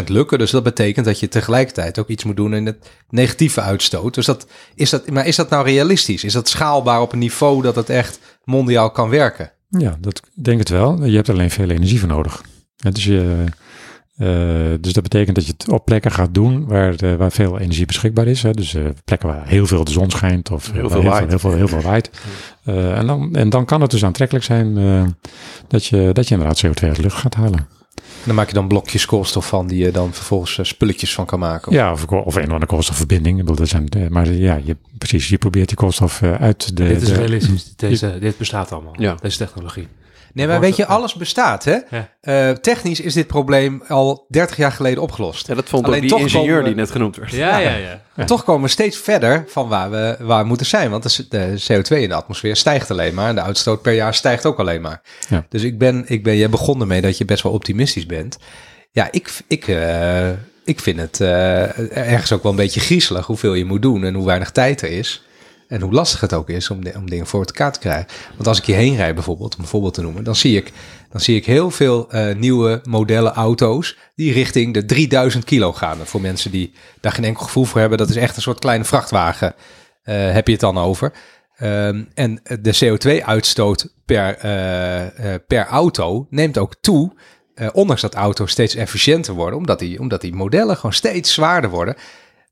100% lukken. Dus dat betekent dat je tegelijkertijd ook iets moet doen in het negatieve uitstoot. Dus dat, is dat, maar is dat nou realistisch? Is dat schaalbaar op een niveau dat het echt mondiaal kan werken? Ja, dat ik denk het wel. Je hebt alleen veel energie voor nodig. Ja, dus, je, eh, dus dat betekent dat je het op plekken gaat doen waar, eh, waar veel energie beschikbaar is. Hè. Dus eh, plekken waar heel veel de zon schijnt of Heel veel heel, waait. veel, heel, veel, heel veel waait. Eh, en, dan, en dan kan het dus aantrekkelijk zijn eh, dat, je, dat je inderdaad CO2 uit de lucht gaat halen. En dan maak je dan blokjes koolstof van die je dan vervolgens spulletjes van kan maken. Ja, of, of een of andere koolstofverbinding. Ik bedoel, dat zijn, maar ja, je, precies, je probeert die koolstof uit de... dit is de- realistisch. Deze, dit bestaat allemaal. Ja. Deze technologie. Nee, maar weet je, alles bestaat, hè? Ja. Eh, technisch is dit probleem al 30 jaar geleden opgelost. Ja, dat vond Alleen ook die ingenieur komen die net genoemd werd. Ja, ja, ja. Toch komen we steeds verder van waar we, waar we moeten zijn. Want de, de CO2 in de atmosfeer stijgt alleen maar. En de uitstoot per jaar stijgt ook alleen maar. Ja. Dus ik ben, ik ben, jij begon ermee dat je best wel optimistisch bent. Ja, ik, ik, eh, ik vind het eh, ergens ook wel een beetje griezelig hoeveel je moet doen en hoe weinig tijd er is. En hoe lastig het ook is om, om dingen voor elkaar te krijgen. Want als ik hierheen rijd bijvoorbeeld, om een voorbeeld te noemen, dan zie ik, dan zie ik heel veel eh, nieuwe modellen auto's die richting de 3000 kilo gaan. Voor mensen die daar geen enkel gevoel voor hebben, dat is echt een soort kleine vrachtwagen, eh, heb je het dan over. Ehm, en de CO2-uitstoot per, eh, per auto neemt ook toe. ondanks dat auto's steeds efficiënter worden, omdat die, omdat die modellen gewoon steeds zwaarder worden.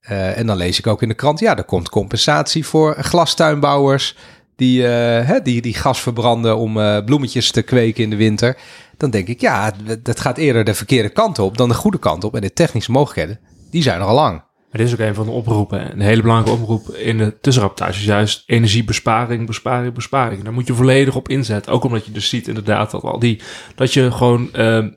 Eh, en dan lees ik ook in de krant, ja, er komt compensatie voor glastuinbouwers die, eh, hè, die, die gas verbranden om eh, bloemetjes te kweken in de winter. Dan denk ik, ja, dat- gaat eerder de verkeerde kant op dan de goede kant op. En de technische mogelijkheden, die zijn er al lang. Maar dit is ook een van de oproepen. Een hele belangrijke oproep in de tussenrapportage is juist energiebesparing, besparing, besparing. Daar moet je volledig op inzetten. Ook omdat je dus ziet inderdaad dat al die dat je gewoon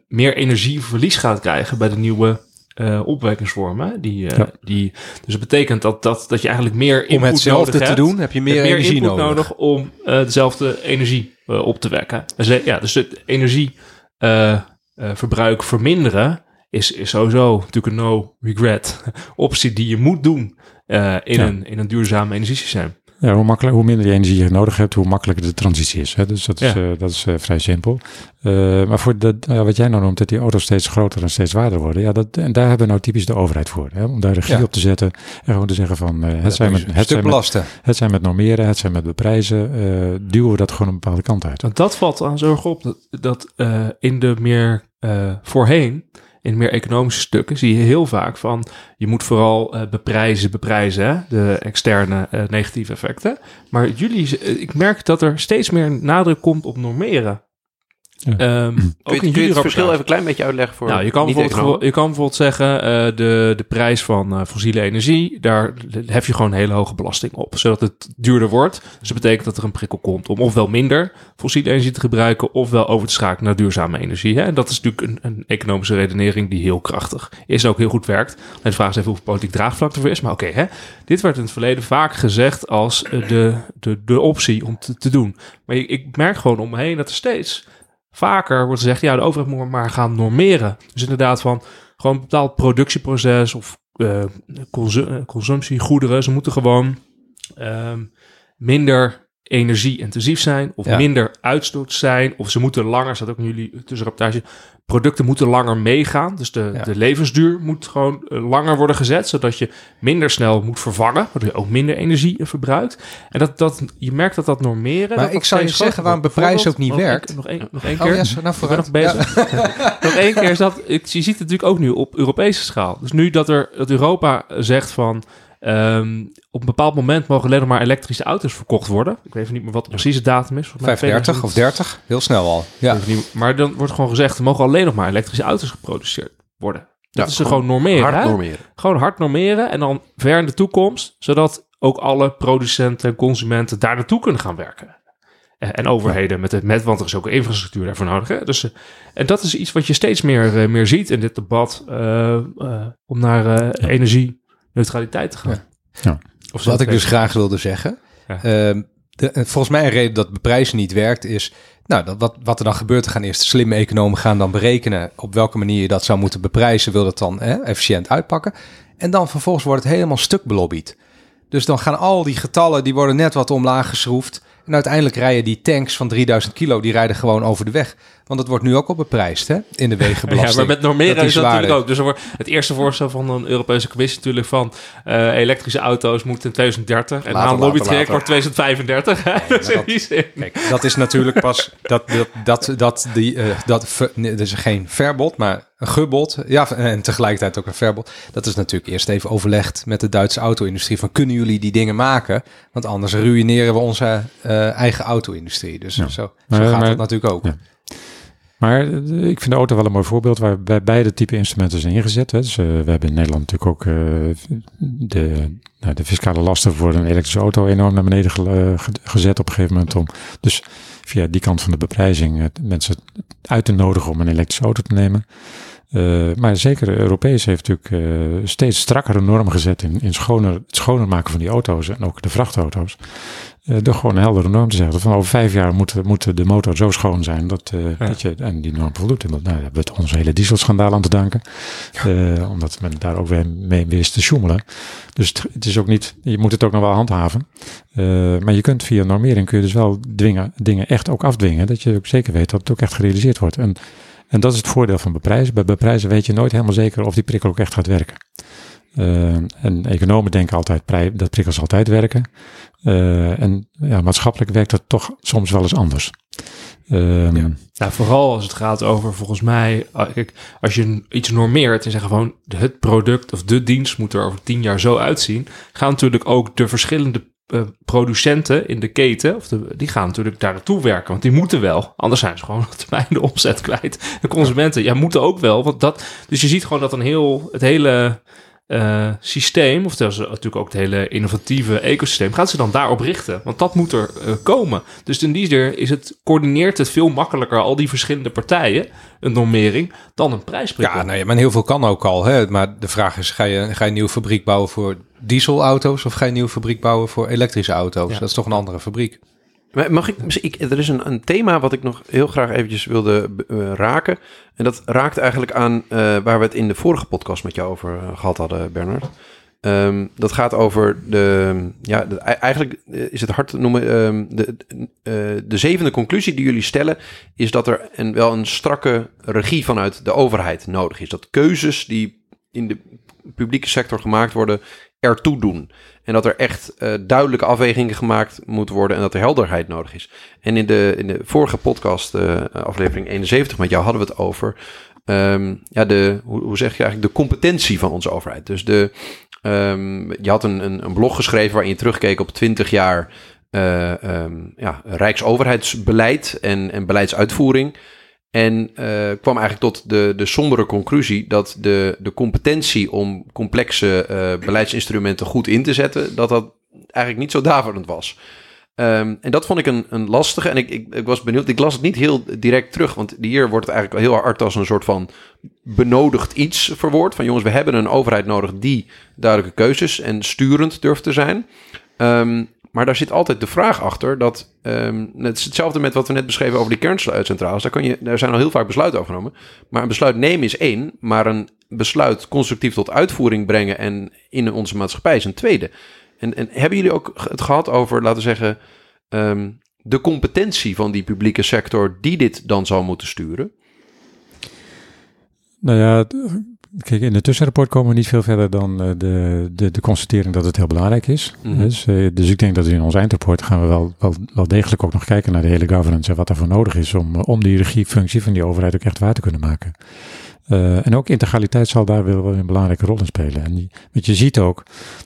meer energieverlies gaat krijgen bij de nieuwe eh opwekkingsvormen. Die, eh, Ja. die, dus dat betekent dat, dat, dat je eigenlijk meer input Om hetzelfde nodig te hebt. doen heb je meer, meer energie input nodig. nodig, om eh, dezelfde energie op te wekken. Dus, ja, dus het energieverbruik verminderen is, is sowieso natuurlijk een no regret optie die je moet doen in, Ja. een, in een duurzaam energiesysteem. Ja, hoe, makkelijk, hoe minder je energie je nodig hebt, hoe makkelijker de transitie is. Hè? Dus dat is, Ja. eh, dat is eh, vrij simpel. Eh, maar voor de, ja, wat jij nou noemt, dat die auto's steeds groter en steeds zwaarder worden. Ja, dat, en daar hebben we nou typisch de overheid voor. Hè? Om daar regie Ja. op te zetten en gewoon te zeggen van... eh, het, zijn met, het, zijn met, belasten. het zijn met normeren, het zijn met beprijzen. eh, duwen we dat gewoon een bepaalde kant uit. Want dat valt aan zo erg op dat, dat eh, in de meer eh, voorheen, in meer economische stukken, zie je heel vaak van je moet vooral eh, beprijzen, beprijzen, de externe eh, negatieve effecten. Maar jullie, eh, ik merk dat er steeds meer nadruk komt op normeren. Ja. Ehm, Kun ook je, kun het verschil even een klein beetje uitleggen voor Nou, je kan, bijvoorbeeld, je kan bijvoorbeeld zeggen, eh, de, de prijs van eh, fossiele energie, daar hef je gewoon een hele hoge belasting op, zodat het duurder wordt. Dus dat betekent dat er een prikkel komt om ofwel minder fossiele energie te gebruiken, ofwel over te schakelen naar duurzame energie. Hè? En dat is natuurlijk een, een economische redenering die heel krachtig is en ook heel goed werkt. En de vraag is even hoeveel politiek draagvlak er is. Maar oké, hè, dit werd in het verleden vaak gezegd als eh, de, de, de optie om te, te doen. Maar ik, ik merk gewoon om me heen dat er steeds vaker wordt gezegd, ja, de overheid moet maar gaan normeren. Dus inderdaad van gewoon een bepaald productieproces of eh, consu- eh, consumptiegoederen. Ze moeten gewoon ehm, minder energie-intensief zijn of Ja. minder uitstoot zijn. Of ze moeten langer, staat ook in jullie tussenrapportage, producten moeten langer meegaan. Dus de, Ja. de levensduur moet gewoon eh, langer worden gezet, zodat je minder snel moet vervangen, waardoor je ook minder energie eh, verbruikt. En dat, dat, je merkt dat dat normeren... Maar dat ik dat zou je zeggen waarom Bijvoorbeeld- ook niet nog werkt. Nog één nog één Oh keer. yes, nou Ik ben vooruit. nog bezig. nog één keer is dat, ik, je ziet het natuurlijk ook nu op Europese schaal. Dus nu dat, er, dat Europa zegt van, ehm, op een bepaald moment mogen alleen nog maar elektrische auto's verkocht worden. Ik weet even niet meer wat de precieze datum is. Volgens mij 35 of 30, heel snel al. Ja. Niet- Maar dan wordt gewoon gezegd, er mogen alleen nog maar elektrische auto's geproduceerd worden. Dat Ja, is er gewoon normeren. Hard hè? normeren. Gewoon hard normeren en dan ver in de toekomst, zodat ook alle producenten en consumenten daar naartoe kunnen gaan werken. En overheden met het met, want er is ook infrastructuur daarvoor nodig. Hè? Dus, eh, en dat is iets wat je steeds meer, eh, meer ziet in dit debat eh, om naar eh, energie-neutraliteit te gaan. Ja. Ja. Of Wat ik dus graag wilde zeggen. Ja. Ehm, de, en volgens mij een reden dat beprijzen niet werkt is... Nou, dat, wat, wat er dan gebeurt, er gaan eerst slimme economen gaan dan berekenen... op welke manier je dat zou moeten beprijzen. Wil dat dan hè, efficiënt uitpakken. En dan vervolgens wordt het helemaal stuk belobbyd. Dus dan gaan al die getallen, die worden net wat omlaag geschroefd. En uiteindelijk rijden die tanks van 3000 kilo, die rijden gewoon over de weg. Want dat wordt nu ook al beprijsd, hè? In de wegenbelasting. Ja, maar met normeren Dat is dat natuurlijk ook. Dus er wordt het eerste voorstel van een Europese commissie natuurlijk van eh, elektrische auto's moeten in 2030 en een lobbytraject wordt 2035. hè? Dus in dat- die zin. Kijk, dat is natuurlijk pas dat dat dat dat die eh, dat ver- nee, dat is geen verbod, maar een gebod. Ja, en tegelijkertijd ook een verbod. Dat is natuurlijk eerst even overlegd met de Duitse auto-industrie van kunnen jullie die dingen maken? Want anders ruïneren we onze eh, eigen auto-industrie. Dus Ja. zo, zo Maar- gaat maar- het natuurlijk ook. Ja. Maar eh, ik vind de auto wel een mooi voorbeeld waarbij beide type instrumenten zijn ingezet. Hè. Dus, eh, we hebben in Nederland natuurlijk ook eh, de, nou, de fiscale lasten voor een elektrische auto enorm naar beneden ge- ge- gezet op een gegeven moment. Om dus via die kant van de beprijzing mensen uit te nodigen om een elektrische auto te nemen. Maar zeker Europees heeft natuurlijk steeds strakkere normen gezet in, in schoner, het schoner maken van die auto's en ook de vrachtauto's. Eh, door gewoon een heldere norm te zeggen. Van over vijf jaar moet, moet de motor zo schoon zijn dat, eh, Ja. dat je aan die norm voldoet. En dat, nou, daar hebben we het onze hele dieselschandaal aan te danken. Eh, omdat men daar ook weer mee wist te sjoemelen. Dus het, het is ook niet, je moet het ook nog wel handhaven. Eh, maar je kunt via normering kun je dus wel dwingen, dingen echt ook afdwingen. Dat je ook zeker weet dat het ook echt gerealiseerd wordt. En, en dat is het voordeel van beprijzen. Bij beprijzen weet je nooit helemaal zeker of die prikkel ook echt gaat werken. Eh, en economen denken altijd dat prikkels altijd werken. Eh, en ja, maatschappelijk werkt dat toch soms wel eens anders. Ehm, Ja. Vooral als het gaat over, volgens mij, kijk, als je iets normeert en zeggen gewoon het product of de dienst moet er over tien jaar zo uitzien, gaan natuurlijk ook de verschillende eh, producenten in de keten, of die gaan natuurlijk daar naartoe werken, want die moeten wel, anders zijn ze gewoon op termijn de omzet kwijt. De consumenten, ja, moeten ook wel, want dat, dus je ziet gewoon dat een heel, het hele eh, systeem, of dat is natuurlijk ook het hele innovatieve ecosysteem, gaat ze dan daarop richten. Want dat moet er eh, komen. Dus in die zin is het, coördineert het veel makkelijker al die verschillende partijen, een normering, dan een prijsprikkel. Ja, nou ja, maar heel veel kan ook al. Hè? Maar de vraag is, ga je, ga je een nieuwe fabriek bouwen voor dieselauto's... of ga je een nieuwe fabriek bouwen voor elektrische auto's? Ja. Dat is toch een andere fabriek? Mag ik, er is een, een thema wat ik nog heel graag eventjes wilde eh, raken. En dat raakt eigenlijk aan eh, waar we het in de vorige podcast met jou over eh, gehad hadden, Bernard. Ehm, dat gaat over de, ja, de- eigenlijk is het hard te noemen, ehm, de, eh, de zevende conclusie die jullie stellen, is dat er een, wel een strakke regie vanuit de overheid nodig is. Dat keuzes die in de publieke sector gemaakt worden, ertoe doen. En dat er echt eh, duidelijke afwegingen gemaakt moeten worden en dat er helderheid nodig is. En in de, in de vorige podcast, eh, aflevering 71 met jou, hadden we het over ehm, ja, de, hoe, zeg je eigenlijk, de competentie van onze overheid. Dus de, ehm, je had een, een, een blog geschreven waarin je terugkeek op 20 jaar eh, ehm, ja, rijksoverheidsbeleid en, en beleidsuitvoering. En eh, kwam eigenlijk tot de, de sombere conclusie dat de, de competentie om complexe eh, beleidsinstrumenten goed in te zetten, dat dat eigenlijk niet zo daverend was. Ehm, en dat vond ik een, een lastige. En ik, ik, ik was benieuwd. Ik las het niet heel direct terug. Want hier wordt het eigenlijk heel hard als een soort van benodigd iets verwoord. Van jongens, we hebben een overheid nodig die duidelijke keuzes en sturend durft te zijn. Ehm, maar daar zit altijd de vraag achter dat. ehm, het is hetzelfde met wat we net beschreven over die kerncentrales. Daar, kan je, daar zijn al heel vaak besluiten over genomen. Maar een besluit nemen is één. Maar een besluit constructief tot uitvoering brengen en in onze maatschappij is een tweede. En, en hebben jullie ook het gehad over, laten we zeggen, ehm, de competentie van die publieke sector die dit dan zou moeten sturen? Nou ja, kijk, in het tussenrapport komen we niet veel verder dan eh, de, de, de constatering dat het heel belangrijk is. Mhm. Dus, eh, dus ik denk dat in ons eindrapport gaan we wel, wel, wel degelijk ook nog kijken naar de hele governance en wat daarvoor nodig is om, eh, om die regiefunctie van die overheid ook echt waar te kunnen maken. En ook integraliteit zal daar wel een belangrijke rol in spelen. En die, want je ziet ook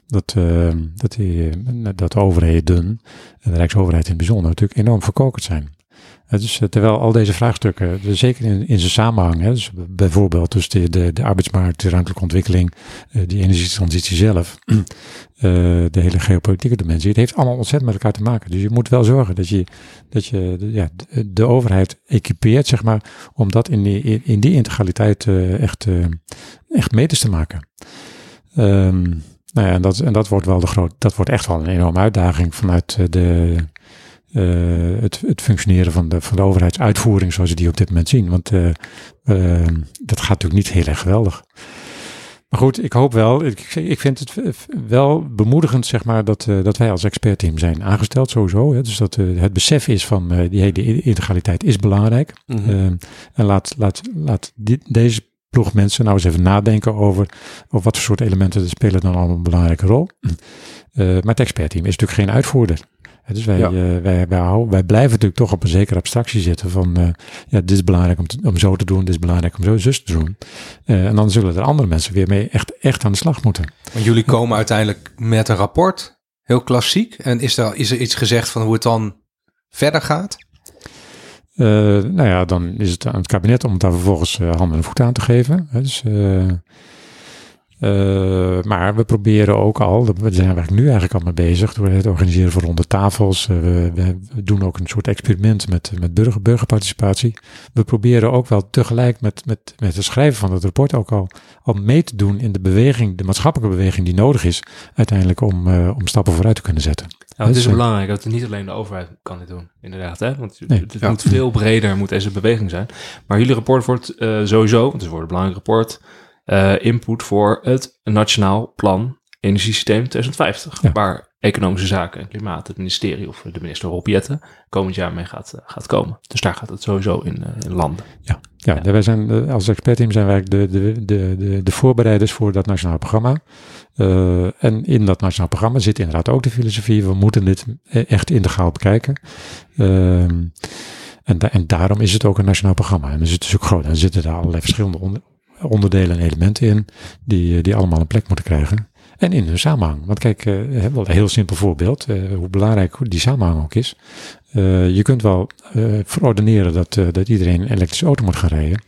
dat, eh, dat, die, dat de overheden, en de Rijksoverheid in het bijzonder, natuurlijk enorm verkokerd zijn. Is, eh, terwijl al deze vraagstukken, eh, zeker in, in zijn samenhang, hè, dus bijvoorbeeld dus de, de, arbeidsmarkt, de ruimtelijke ontwikkeling, eh, die energietransitie zelf, de hele geopolitieke dimensie, het heeft allemaal ontzettend met elkaar te maken. Dus je moet wel zorgen dat je, dat je de, ja, de, overheid equipeert, zeg maar, om dat in die, in, die integraliteit echt, echt meters te maken. Ehm, nou ja, en dat, en dat wordt wel de groot, dat wordt echt wel een enorme uitdaging vanuit de, eh, het, het functioneren van de, van de overheidsuitvoering zoals we die op dit moment zien. Want eh, eh, dat gaat natuurlijk niet heel erg geweldig. Maar goed, ik hoop wel, ik, ik vind het wel bemoedigend, zeg maar, dat, dat wij als expertteam zijn aangesteld sowieso. Hè, dus dat het besef is van die hele integraliteit is belangrijk. Mhm. En laat, laat, laat die, deze ploeg mensen nou eens even nadenken over, over wat voor soort elementen er spelen dan allemaal een belangrijke rol. Maar het expertteam is natuurlijk geen uitvoerder. Dus wij, Ja. eh, wij, wij, houden- wij blijven natuurlijk toch op een zekere abstractie zitten van, eh, ja, dit is belangrijk om, te- om zo te doen, dit is belangrijk om zo zus te doen. Eh, en dan zullen er andere mensen weer mee echt, echt aan de slag moeten. Want jullie komen uiteindelijk met een rapport, heel klassiek. En is er, is er iets gezegd van hoe het dan verder gaat? Nou ja, dan is het aan het kabinet om daar vervolgens handen en voeten aan te geven. Dus, eh, maar we proberen ook al, daar zijn we nu eigenlijk al mee bezig, door het organiseren van ronde tafels. Eh, we, we- we doen ook een soort experiment met, met burger, burgerparticipatie. We proberen ook wel tegelijk met, met, met het schrijven van het rapport ook al, al mee te doen in de beweging, de maatschappelijke beweging die nodig is uiteindelijk om, eh, om stappen vooruit te kunnen zetten. Het is Dus, belangrijk dat niet alleen de overheid kan dit doen, inderdaad. Hè? Want Nee, het ja. moet veel breder, moet deze beweging zijn. Maar jullie rapport wordt sowieso, want het wordt een belangrijk rapport, eh, input voor het Nationaal Plan Energiesysteem 2050. Ja. Waar Economische Zaken en Klimaat, het ministerie of de minister Rob Jetten komend jaar mee gaat, eh, gaat komen. Dus daar gaat het sowieso in, eh, in landen. Ja, ja, wij zijn, als expertteam zijn wij de, de, de, de, de voorbereiders voor dat nationaal programma. En in dat nationaal programma zit inderdaad ook de filosofie, we moeten dit echt integraal bekijken. Ehm, en, da- en daarom is het ook een nationaal programma. En dan zit dus ook groot. En er zitten daar allerlei verschillende onder- onderdelen en elementen in, die, eh, die allemaal een plek moeten krijgen. En in hun samenhang. Want kijk, eh, wel een heel simpel voorbeeld, eh, hoe belangrijk die samenhang ook is. Je kunt wel verordeneren dat, dat iedereen een elektrische auto moet gaan rijden.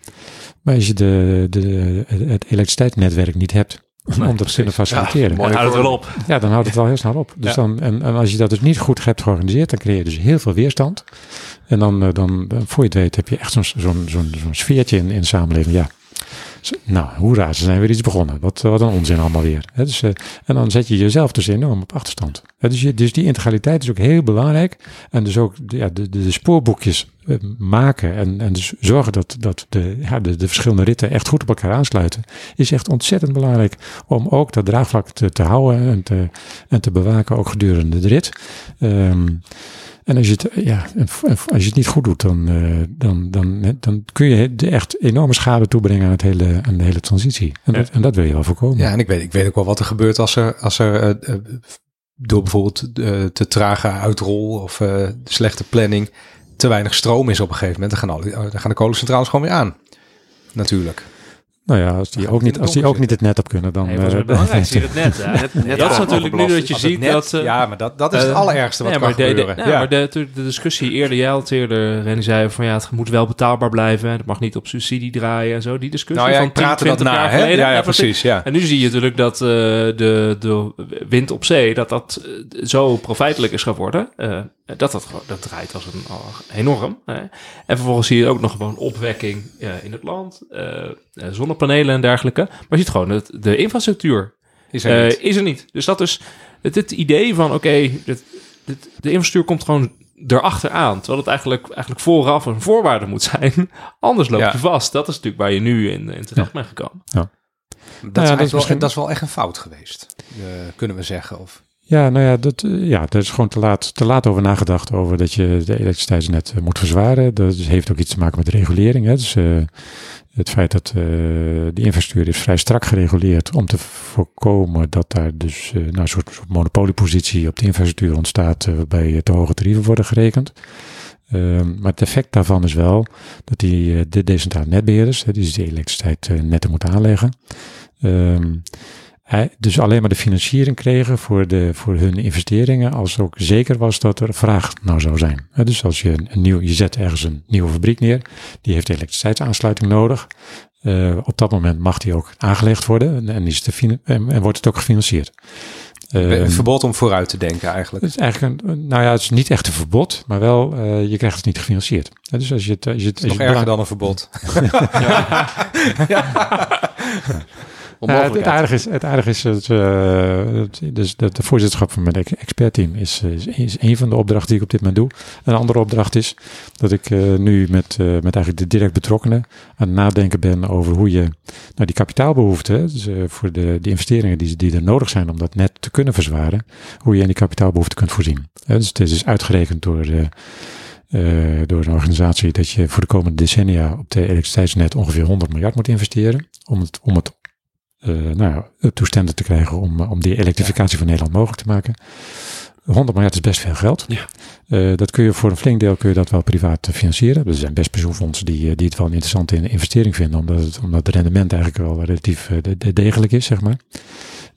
Maar als je de, de, het elektriciteitsnetwerk niet hebt om dat te kunnen faciliteren. Ja, houdt het wel op. ja, dan houdt het wel heel snel op. Dus Ja. dan, en, en als je dat dus niet goed hebt georganiseerd, dan creëer je dus heel veel weerstand. En dan, dan voor je het weet, heb je echt zo'n zo'n zo'n sfeertje in, in de samenleving. Ja, nou, hoera, ze zijn weer iets begonnen. Wat, wat een onzin allemaal weer. Dus, eh, en dan zet je jezelf dus enorm op achterstand. Dus, dus die integraliteit is ook heel belangrijk. En dus ook ja, de, de, spoorboekjes eh, maken en, en dus zorgen dat, dat de, ja, de, de verschillende ritten echt goed op elkaar aansluiten, is echt ontzettend belangrijk om ook dat draagvlak te, houden en te, en te bewaken, ook gedurende de rit. Ehm, en als je, het, eh, ja, als je het niet goed doet, dan, eh, dan, dan, dan kun je echt enorme schade toebrengen aan, het hele, aan de hele transitie. En, dat, en dat wil je wel voorkomen. Ja, en ik weet, ik weet ook wel wat er gebeurt als er, als er eh, eh, door bijvoorbeeld eh, te trage uitrol of eh, slechte planning te weinig stroom is op een gegeven moment. Dan gaan, dan gaan de kolencentrales gewoon weer aan. Natuurlijk. Nou ja, als die, ook niet, als het die ook niet het net op kunnen, dan... Nee, eh, het belangrijkste het net. hè. Net- net dat is natuurlijk nu dat je Als het ziet net- dat... eh, ja, maar dat, dat is het eh, allerergste wat nee, kan maar de, de, gebeuren. nou, maar de, de, discussie eerder, jij had eerder, Renny zei van ja, het moet wel betaalbaar blijven. Het mag niet op subsidie draaien en zo. Die discussie nou ja, van ik praatte 10, dat 20 na, jaar hè? geleden. Ja, ja, precies. Ja. En nu zie je natuurlijk dat eh, de, de wind op zee, dat dat zo profijtelijk is geworden. eh, dat dat, dat draait als een enorm. hè. En vervolgens zie je ook nog gewoon opwekking eh, in het land. eh, eh, zonnepanelen en dergelijke. Maar je ziet gewoon dat de infrastructuur Is er niet. eh, is er niet. Dus dat is het, het idee van, oké, de infrastructuur komt gewoon erachteraan. Terwijl het eigenlijk, eigenlijk vooraf een voorwaarde moet zijn. Anders loop je Ja. vast. Dat is natuurlijk waar je nu in, in terecht bent gekomen. dat, is dat is eigenlijk wel, misschien- dat is wel echt een fout geweest, eh, kunnen we zeggen. Of, Ja, nou ja, dat, eh, ja, er is gewoon te laat, te laat over nagedacht over dat je de elektriciteitsnet eh, moet verzwaren. Dat heeft ook iets te maken met regulering. Hè. Dus, eh, het feit dat eh die infrastructuur is vrij strak gereguleerd om te voorkomen dat daar dus nou, een soort, monopoliepositie op de infrastructuur ontstaat waarbij te hoge tarieven worden gerekend. Ehm, maar het effect daarvan is wel dat die, de decentrale netbeheerders, hè, die dus de elektriciteit eh, netten moeten aanleggen, ehm, dus alleen maar de financiering kregen voor, de, voor hun investeringen als ook zeker was dat er vraag nou zou zijn. Hè, dus als je een, een nieuw, je zet ergens een nieuwe fabriek neer, die heeft elektriciteitsaansluiting nodig. Eh, op dat moment mag die ook aangelegd worden en, is de fina- en, en wordt het ook gefinancierd. Een Ehm, verbod om vooruit te denken eigenlijk. het is eigenlijk een, nou ja, het is niet echt een verbod, maar wel, eh, je krijgt het niet gefinancierd. Hè, dus als je het, als je het, Het is als nog erger belang- dan een verbod. Ja, het, het aardige is, het aardige is het, eh, het- dus de, de voorzitterschap van mijn ex- expertteam is, is, is een van de opdrachten die ik op dit moment doe. Een andere opdracht is dat ik eh, nu met, eh, met eigenlijk de direct betrokkenen aan het nadenken ben over hoe je nou, die kapitaalbehoeften, dus, eh, voor de, de investeringen die, die er nodig zijn om dat net te kunnen verzwaren, hoe je in die kapitaalbehoeften kunt voorzien. Dus het is dus uitgerekend door, eh, eh, door een organisatie dat je voor de komende decennia op de elektriciteitsnet ongeveer 100 miljard moet investeren om het, om het eh, nou ja, toestanden te krijgen om, eh, om die elektrificatie van Nederland mogelijk te maken. 100 miljard is best veel geld. Ja. Eh, dat kun je voor een flink deel kun je dat wel privaat eh, financieren. Er zijn best pensioenfondsen die, eh, die het wel een interessante in- investering vinden, omdat het, omdat het rendement eigenlijk wel relatief eh, de- de- degelijk is, zeg maar.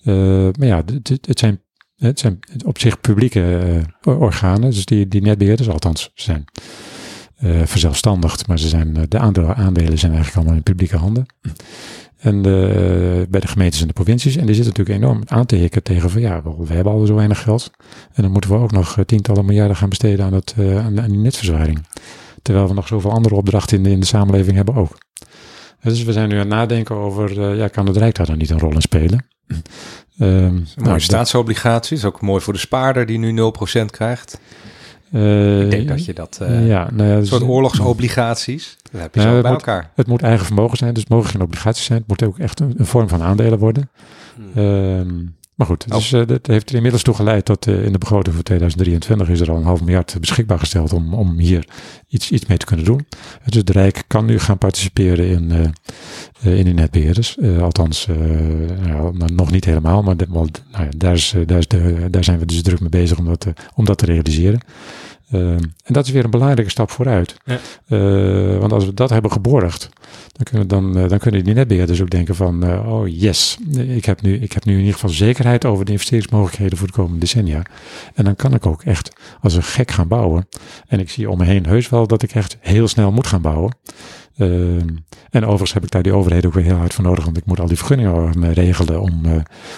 Eh, maar ja, het, het- zijn, het zijn op zich publieke eh, organen, dus die, die netbeheerders althans zijn eh verzelfstandigd, maar ze zijn, eh, de aandelen, aandelen zijn eigenlijk allemaal in publieke handen. En bij de gemeentes en de provincies. En die zitten natuurlijk enorm aan te hikken tegen van ja, we hebben al zo weinig geld. En dan moeten we ook nog eh, tientallen miljarden gaan besteden aan, het, eh, aan, aan die netverzwaring. Terwijl we nog zoveel andere opdrachten in de, in de samenleving hebben ook. Dus we zijn nu aan het nadenken over, eh, ja, kan het Rijk daar dan niet een rol in spelen? Ehm, nou, dat- staatsobligaties, ook mooi voor de spaarder die nu 0% krijgt. Eh, Ik denk dat je dat... eh ja, nou ja, Een dus- soort oorlogsobligaties. Dat heb je Ja, zo bij moet- elkaar. Het moet eigen vermogen zijn, dus het mogen geen obligaties zijn. Het moet ook echt een, een vorm van aandelen worden. Ehm, maar goed, Oh. dus, eh, dat heeft er inmiddels toe geleid dat eh, in de begroting voor 2023 is er al een half miljard beschikbaar gesteld om, om hier iets, iets mee te kunnen doen. Dus het Rijk kan nu gaan participeren in, eh, in die netbeheerders. Eh, althans, nou, nog niet helemaal, maar de- wel, nou ja, daar, is, daar, is de, daar zijn we dus druk mee bezig om dat, om dat te realiseren. Ehm, en dat is weer een belangrijke stap vooruit. Ja. Eh, want als we dat hebben geborgd, dan kunnen, dan, eh, dan kunnen die netbeheerders ook denken van, eh, oh yes, ik heb, nu, ik heb nu in ieder geval zekerheid over de investeringsmogelijkheden voor de komende decennia. En dan kan ik ook echt als een gek gaan bouwen. En ik zie om me heen heus wel dat ik echt heel snel moet gaan bouwen. Ehm, en overigens heb ik daar die overheid ook weer heel hard voor nodig, want ik moet al die vergunningen eh, regelen om, eh,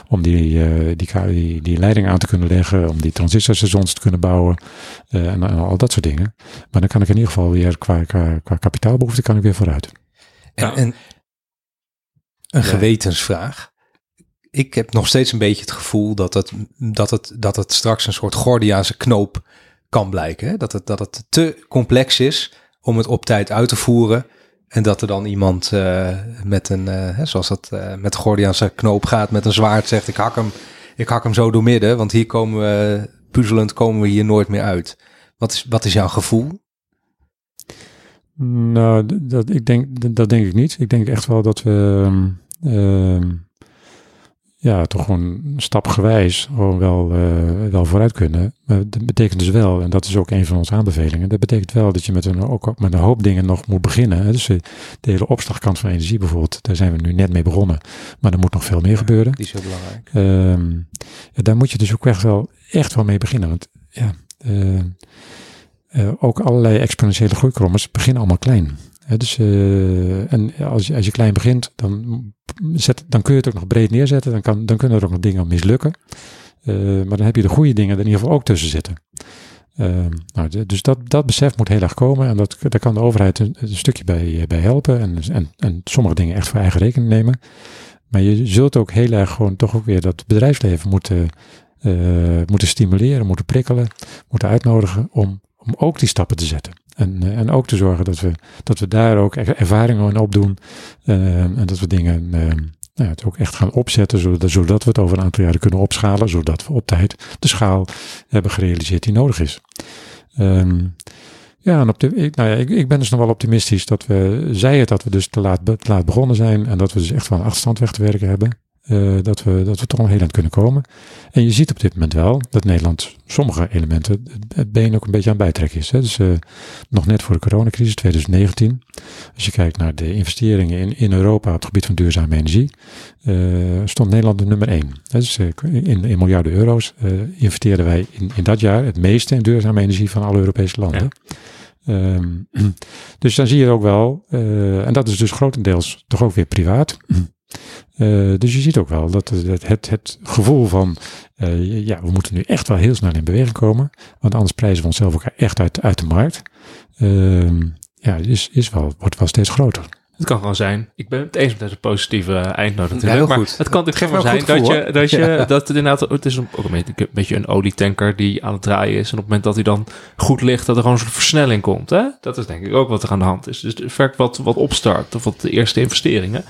om die, eh, die, die, die leiding aan te kunnen leggen, om die transistorstations te kunnen bouwen eh, en, en al dat soort dingen. Maar dan kan ik in ieder geval weer qua, qua, qua kapitaalbehoefte kan ik weer vooruit. En, een Ja. gewetensvraag. Ik heb nog steeds een beetje het gevoel dat het, dat het, dat het straks een soort Gordiaanse knoop kan blijken. Hè? Dat, het, dat het te complex is om het op tijd uit te voeren. En dat er dan iemand eh, met een, eh, zoals dat eh, met Gordiaanse knoop gaat, met een zwaard zegt: ik hak hem, ik hak hem zo door midden, want hier komen we, puzzelend komen we hier nooit meer uit. Wat is, wat is jouw gevoel? Nou, dat, ik denk, dat denk ik niet. Ik denk echt wel dat we ehm, ehm, ja, toch gewoon stapgewijs gewoon wel, eh, wel vooruit kunnen. Maar dat betekent dus wel, en dat is ook een van onze aanbevelingen, dat betekent wel dat je met een, ook met een hoop dingen nog moet beginnen. Dus eh, de hele opslagkant van energie bijvoorbeeld, daar zijn we nu net mee begonnen. Maar er moet nog veel meer gebeuren. Die is heel belangrijk. Ehm, ja, daar moet je dus ook echt wel, echt wel mee beginnen. Want ja, eh, ook allerlei exponentiële groeikrommers beginnen allemaal klein. Dus, eh, en als je, als je klein begint, dan, zet, dan kun je het ook nog breed neerzetten. Dan, kan, dan kunnen er ook nog dingen mislukken. Eh, maar dan heb je de goede dingen er in ieder geval ook tussen zitten. Ehm, nou, dus dat, dat besef moet heel erg komen. En dat, daar kan de overheid een, een stukje bij, eh, bij helpen. En, en, en sommige dingen echt voor eigen rekening nemen. Maar je zult ook heel erg gewoon toch ook weer dat bedrijfsleven moeten, eh, moeten stimuleren, moeten prikkelen, moeten uitnodigen om, om ook die stappen te zetten. En, eh, en ook te zorgen dat we, dat we daar ook er- ervaringen in opdoen. eh, en dat we dingen eh, nou het ook echt gaan opzetten, zodat, zodat we het over een aantal jaren kunnen opschalen, zodat we op tijd de schaal hebben gerealiseerd die nodig is. Ehm, ja, en op de, ik, nou ja, ik, ik ben dus nog wel optimistisch dat we, zij het dat we dus te laat, te laat begonnen zijn en dat we dus echt wel een achterstand weg te werken hebben. Eh, dat, we, dat we toch een heel eind kunnen komen. En je ziet op dit moment wel dat Nederland sommige elementen het- been ook een beetje aan bijtrekken is. Hè. Dus eh, nog net voor de coronacrisis 2019. Als je kijkt naar de investeringen in, in Europa op het gebied van duurzame energie, eh, stond Nederland op nummer 1. Dus in, in miljarden euro's investeerden wij in, in dat jaar het meeste in duurzame energie van alle Europese landen. Ehm, dus dan zie je ook wel, en dat is dus grotendeels toch ook weer privaat. Eh, dus je ziet ook wel dat het, het, het gevoel van, eh, ja, we moeten nu echt wel heel snel in beweging komen, want anders prijzen we onszelf ook echt uit, uit de markt. Ehm, ja, is, is wel, wordt wel steeds groter. Het kan gewoon zijn. Ik ben het eens met deze positieve eindnoot Ja, natuurlijk. heel maar goed. het kan natuurlijk gewoon zijn dat, je, dat, je, Ja. dat het inderdaad... Het is een, ook een beetje, een olietanker die aan het draaien is. En op het moment dat hij dan goed ligt, dat er gewoon een soort versnelling komt. Hè? Dat is denk ik ook wat er aan de hand is. Dus het werkt wat, wat opstart of wat de eerste investeringen.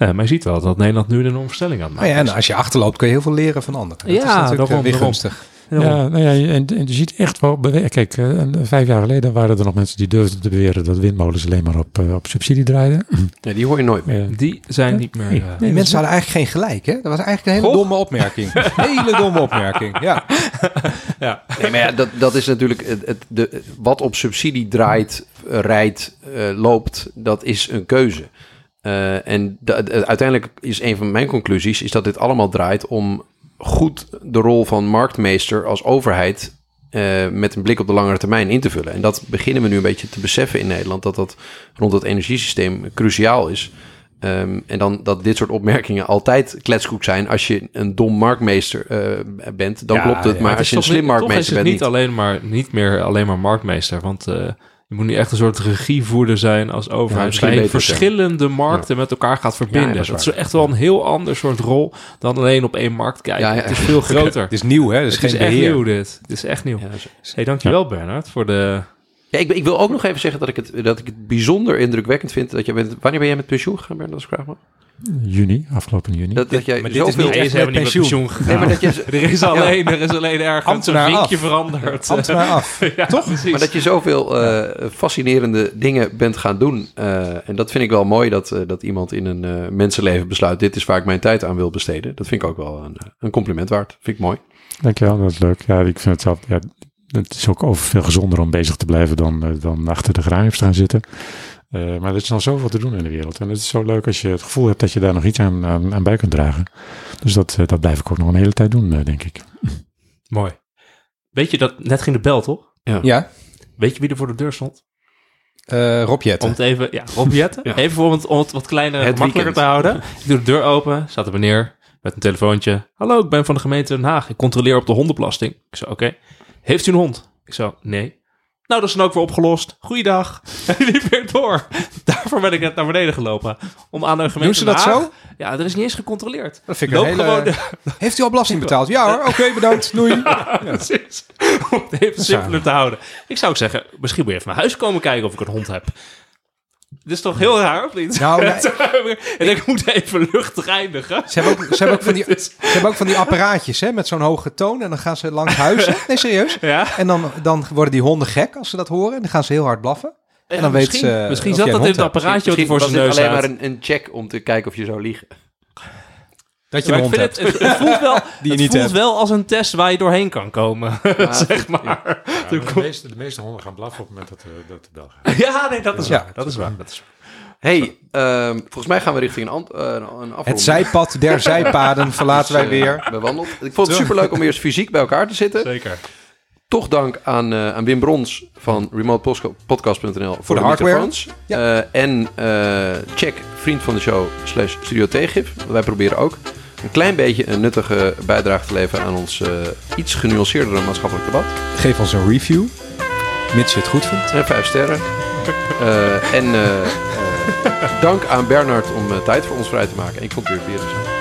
Eh, maar je ziet wel dat Nederland nu een enorme versnelling aan het Nou ja, en als je achterloopt kun je heel veel leren van anderen. Dat Ja, is natuurlijk daarom, eh, weer gunstig. is. Ja, nou ja, en, en je ziet echt wel. Kijk, eh, vijf jaar geleden waren er nog mensen die durfden te beweren dat windmolens alleen maar op, eh, op subsidie draaiden. Ja, die hoor je nooit meer. Die zijn niet meer... Nee. mensen hadden eigenlijk geen gelijk, hè? Dat was eigenlijk een hele Goh. domme opmerking. hele domme opmerking, ja. ja. Nee, maar ja, dat, dat is natuurlijk het, het, de, wat op subsidie draait, rijdt, eh, loopt, dat is een keuze. Eh, en de- uiteindelijk is een van mijn conclusies is dat dit allemaal draait om goed de rol van marktmeester als overheid eh, met een blik op de langere termijn in te vullen. En dat beginnen we nu een beetje te beseffen in Nederland, dat dat rond het energiesysteem cruciaal is. Ehm, en dan dat dit soort opmerkingen altijd kletskoek zijn. Als je een dom marktmeester eh, bent, dan Ja, klopt het. ja, maar het als je een slim marktmeester is het bent, niet, niet. alleen maar, niet meer alleen maar marktmeester. Want je moet nu echt een soort regievoerder zijn als overheid. die beter verschillende markten met elkaar gaat verbinden. Ja, dat dat, is is echt wel een heel ander soort rol dan alleen op één markt kijken. Ja, ja. Het is veel groter. Het is nieuw, hè? Dus het is geen echt beheer. nieuw dit. Het is echt nieuw. Ja, zo- Hey, dankjewel Bernard voor de... Ja, ik, ik wil ook nog even zeggen dat ik het, dat ik het bijzonder indrukwekkend vind. Dat je bent, wanneer ben jij met pensioen gegaan, Bernard? Als ik vraag mag? Juni, afgelopen juni. Dat, dat jij maar dit is zoveel... niet echt met pensioen. pensioen Nee, gegaan. maar dat je, Er is alleen, er is alleen ergens een vinkje af. veranderd. Ambtenaar af. ja, toch? Precies. maar dat je zoveel eh, fascinerende dingen bent gaan doen. Eh, en dat vind ik wel mooi dat, eh, dat iemand in een eh, mensenleven besluit... dit is waar ik mijn tijd aan wil besteden. Dat vind ik ook wel een, een compliment waard. Vind ik mooi. Dankjewel, dat is leuk. Ja, ik vind het zelf, ja, het is ook over veel gezonder om bezig te blijven dan, dan achter de geraniums te gaan zitten. Eh, maar er is nog zoveel te doen in de wereld. En het is zo leuk als je het gevoel hebt dat je daar nog iets aan, aan, aan bij kunt dragen. Dus dat, eh, dat blijf ik ook nog een hele tijd doen, eh, denk ik. Mooi. Weet je dat, net ging de bel toch? Ja, Weet je wie er voor de deur stond? eh Rob Jetten. Om het even, ja, Rob Jetten. Ja. Even om het, om het wat kleiner, Het makkelijker te houden. Ik doe de deur open, staat er meneer met een telefoontje. Hallo, ik ben van de gemeente Den Haag. Ik controleer op de hondenbelasting. Ik zo, oké. Heeft u een hond? Ik zo, nee. Nou, dat is dan ook weer opgelost. Goeiedag. En die liep weer door. Daarvoor ben ik net naar beneden gelopen. Om aan de gemeente Doen ze dat Haag- zo? Ja, er is niet eens gecontroleerd. Dat vind ik een Loop hele- gewoon de- Heeft u al belasting betaald? Ja hoor, oké, bedankt. Doei. Precies. Om het even simpeler te houden. Ik zou ook zeggen, misschien moet je even naar huis komen kijken of ik een hond heb. Dit is toch heel raar, of niet? Nou, nee. en ik moet even luchtig eindigen. Ze hebben ook, ze hebben ook, van, die, ze hebben ook van die apparaatjes hè, met zo'n hoge toon. En dan gaan ze langs huizen. Nee, serieus. Ja? En dan, dan worden die honden gek als ze dat horen. En dan gaan ze heel hard blaffen. En dan weet misschien, ze, Misschien zat dat in het apparaatje wat voor was zijn dit neus alleen maar een, een check om te kijken of je zou liegen. Dat je Maar een ik hond vind hebt. het, het, voelt wel, Die je het niet voelt hebt. wel als een test waar je doorheen kan komen. zeg maar. de, meeste, de meeste honden gaan blaffen op het moment dat de, dat de bel gaat. Ja, nee, dat is Ja. waar. Dat is waar. Dat is waar. hey, ehm, volgens mij gaan we richting een, ant- eh, een afronding. Het zijpad der zijpaden verlaten wij weer. bewandeld. Ik vond het superleuk om eens fysiek bij elkaar te zitten. Zeker. Toch dank aan, eh, aan Wim Brons van remotepodcast.nl voor, de de, hardware. Eh, en eh, check vriend van de show slash studio tegengif. Wij proberen ook een klein beetje een nuttige bijdrage te leveren aan ons eh, iets genuanceerdere maatschappelijk debat. Geef ons een review. Mits je het goed vindt. En vijf sterren. Eh, en eh, dank aan Bernard om tijd voor ons vrij te maken. En ik vond het weer weer.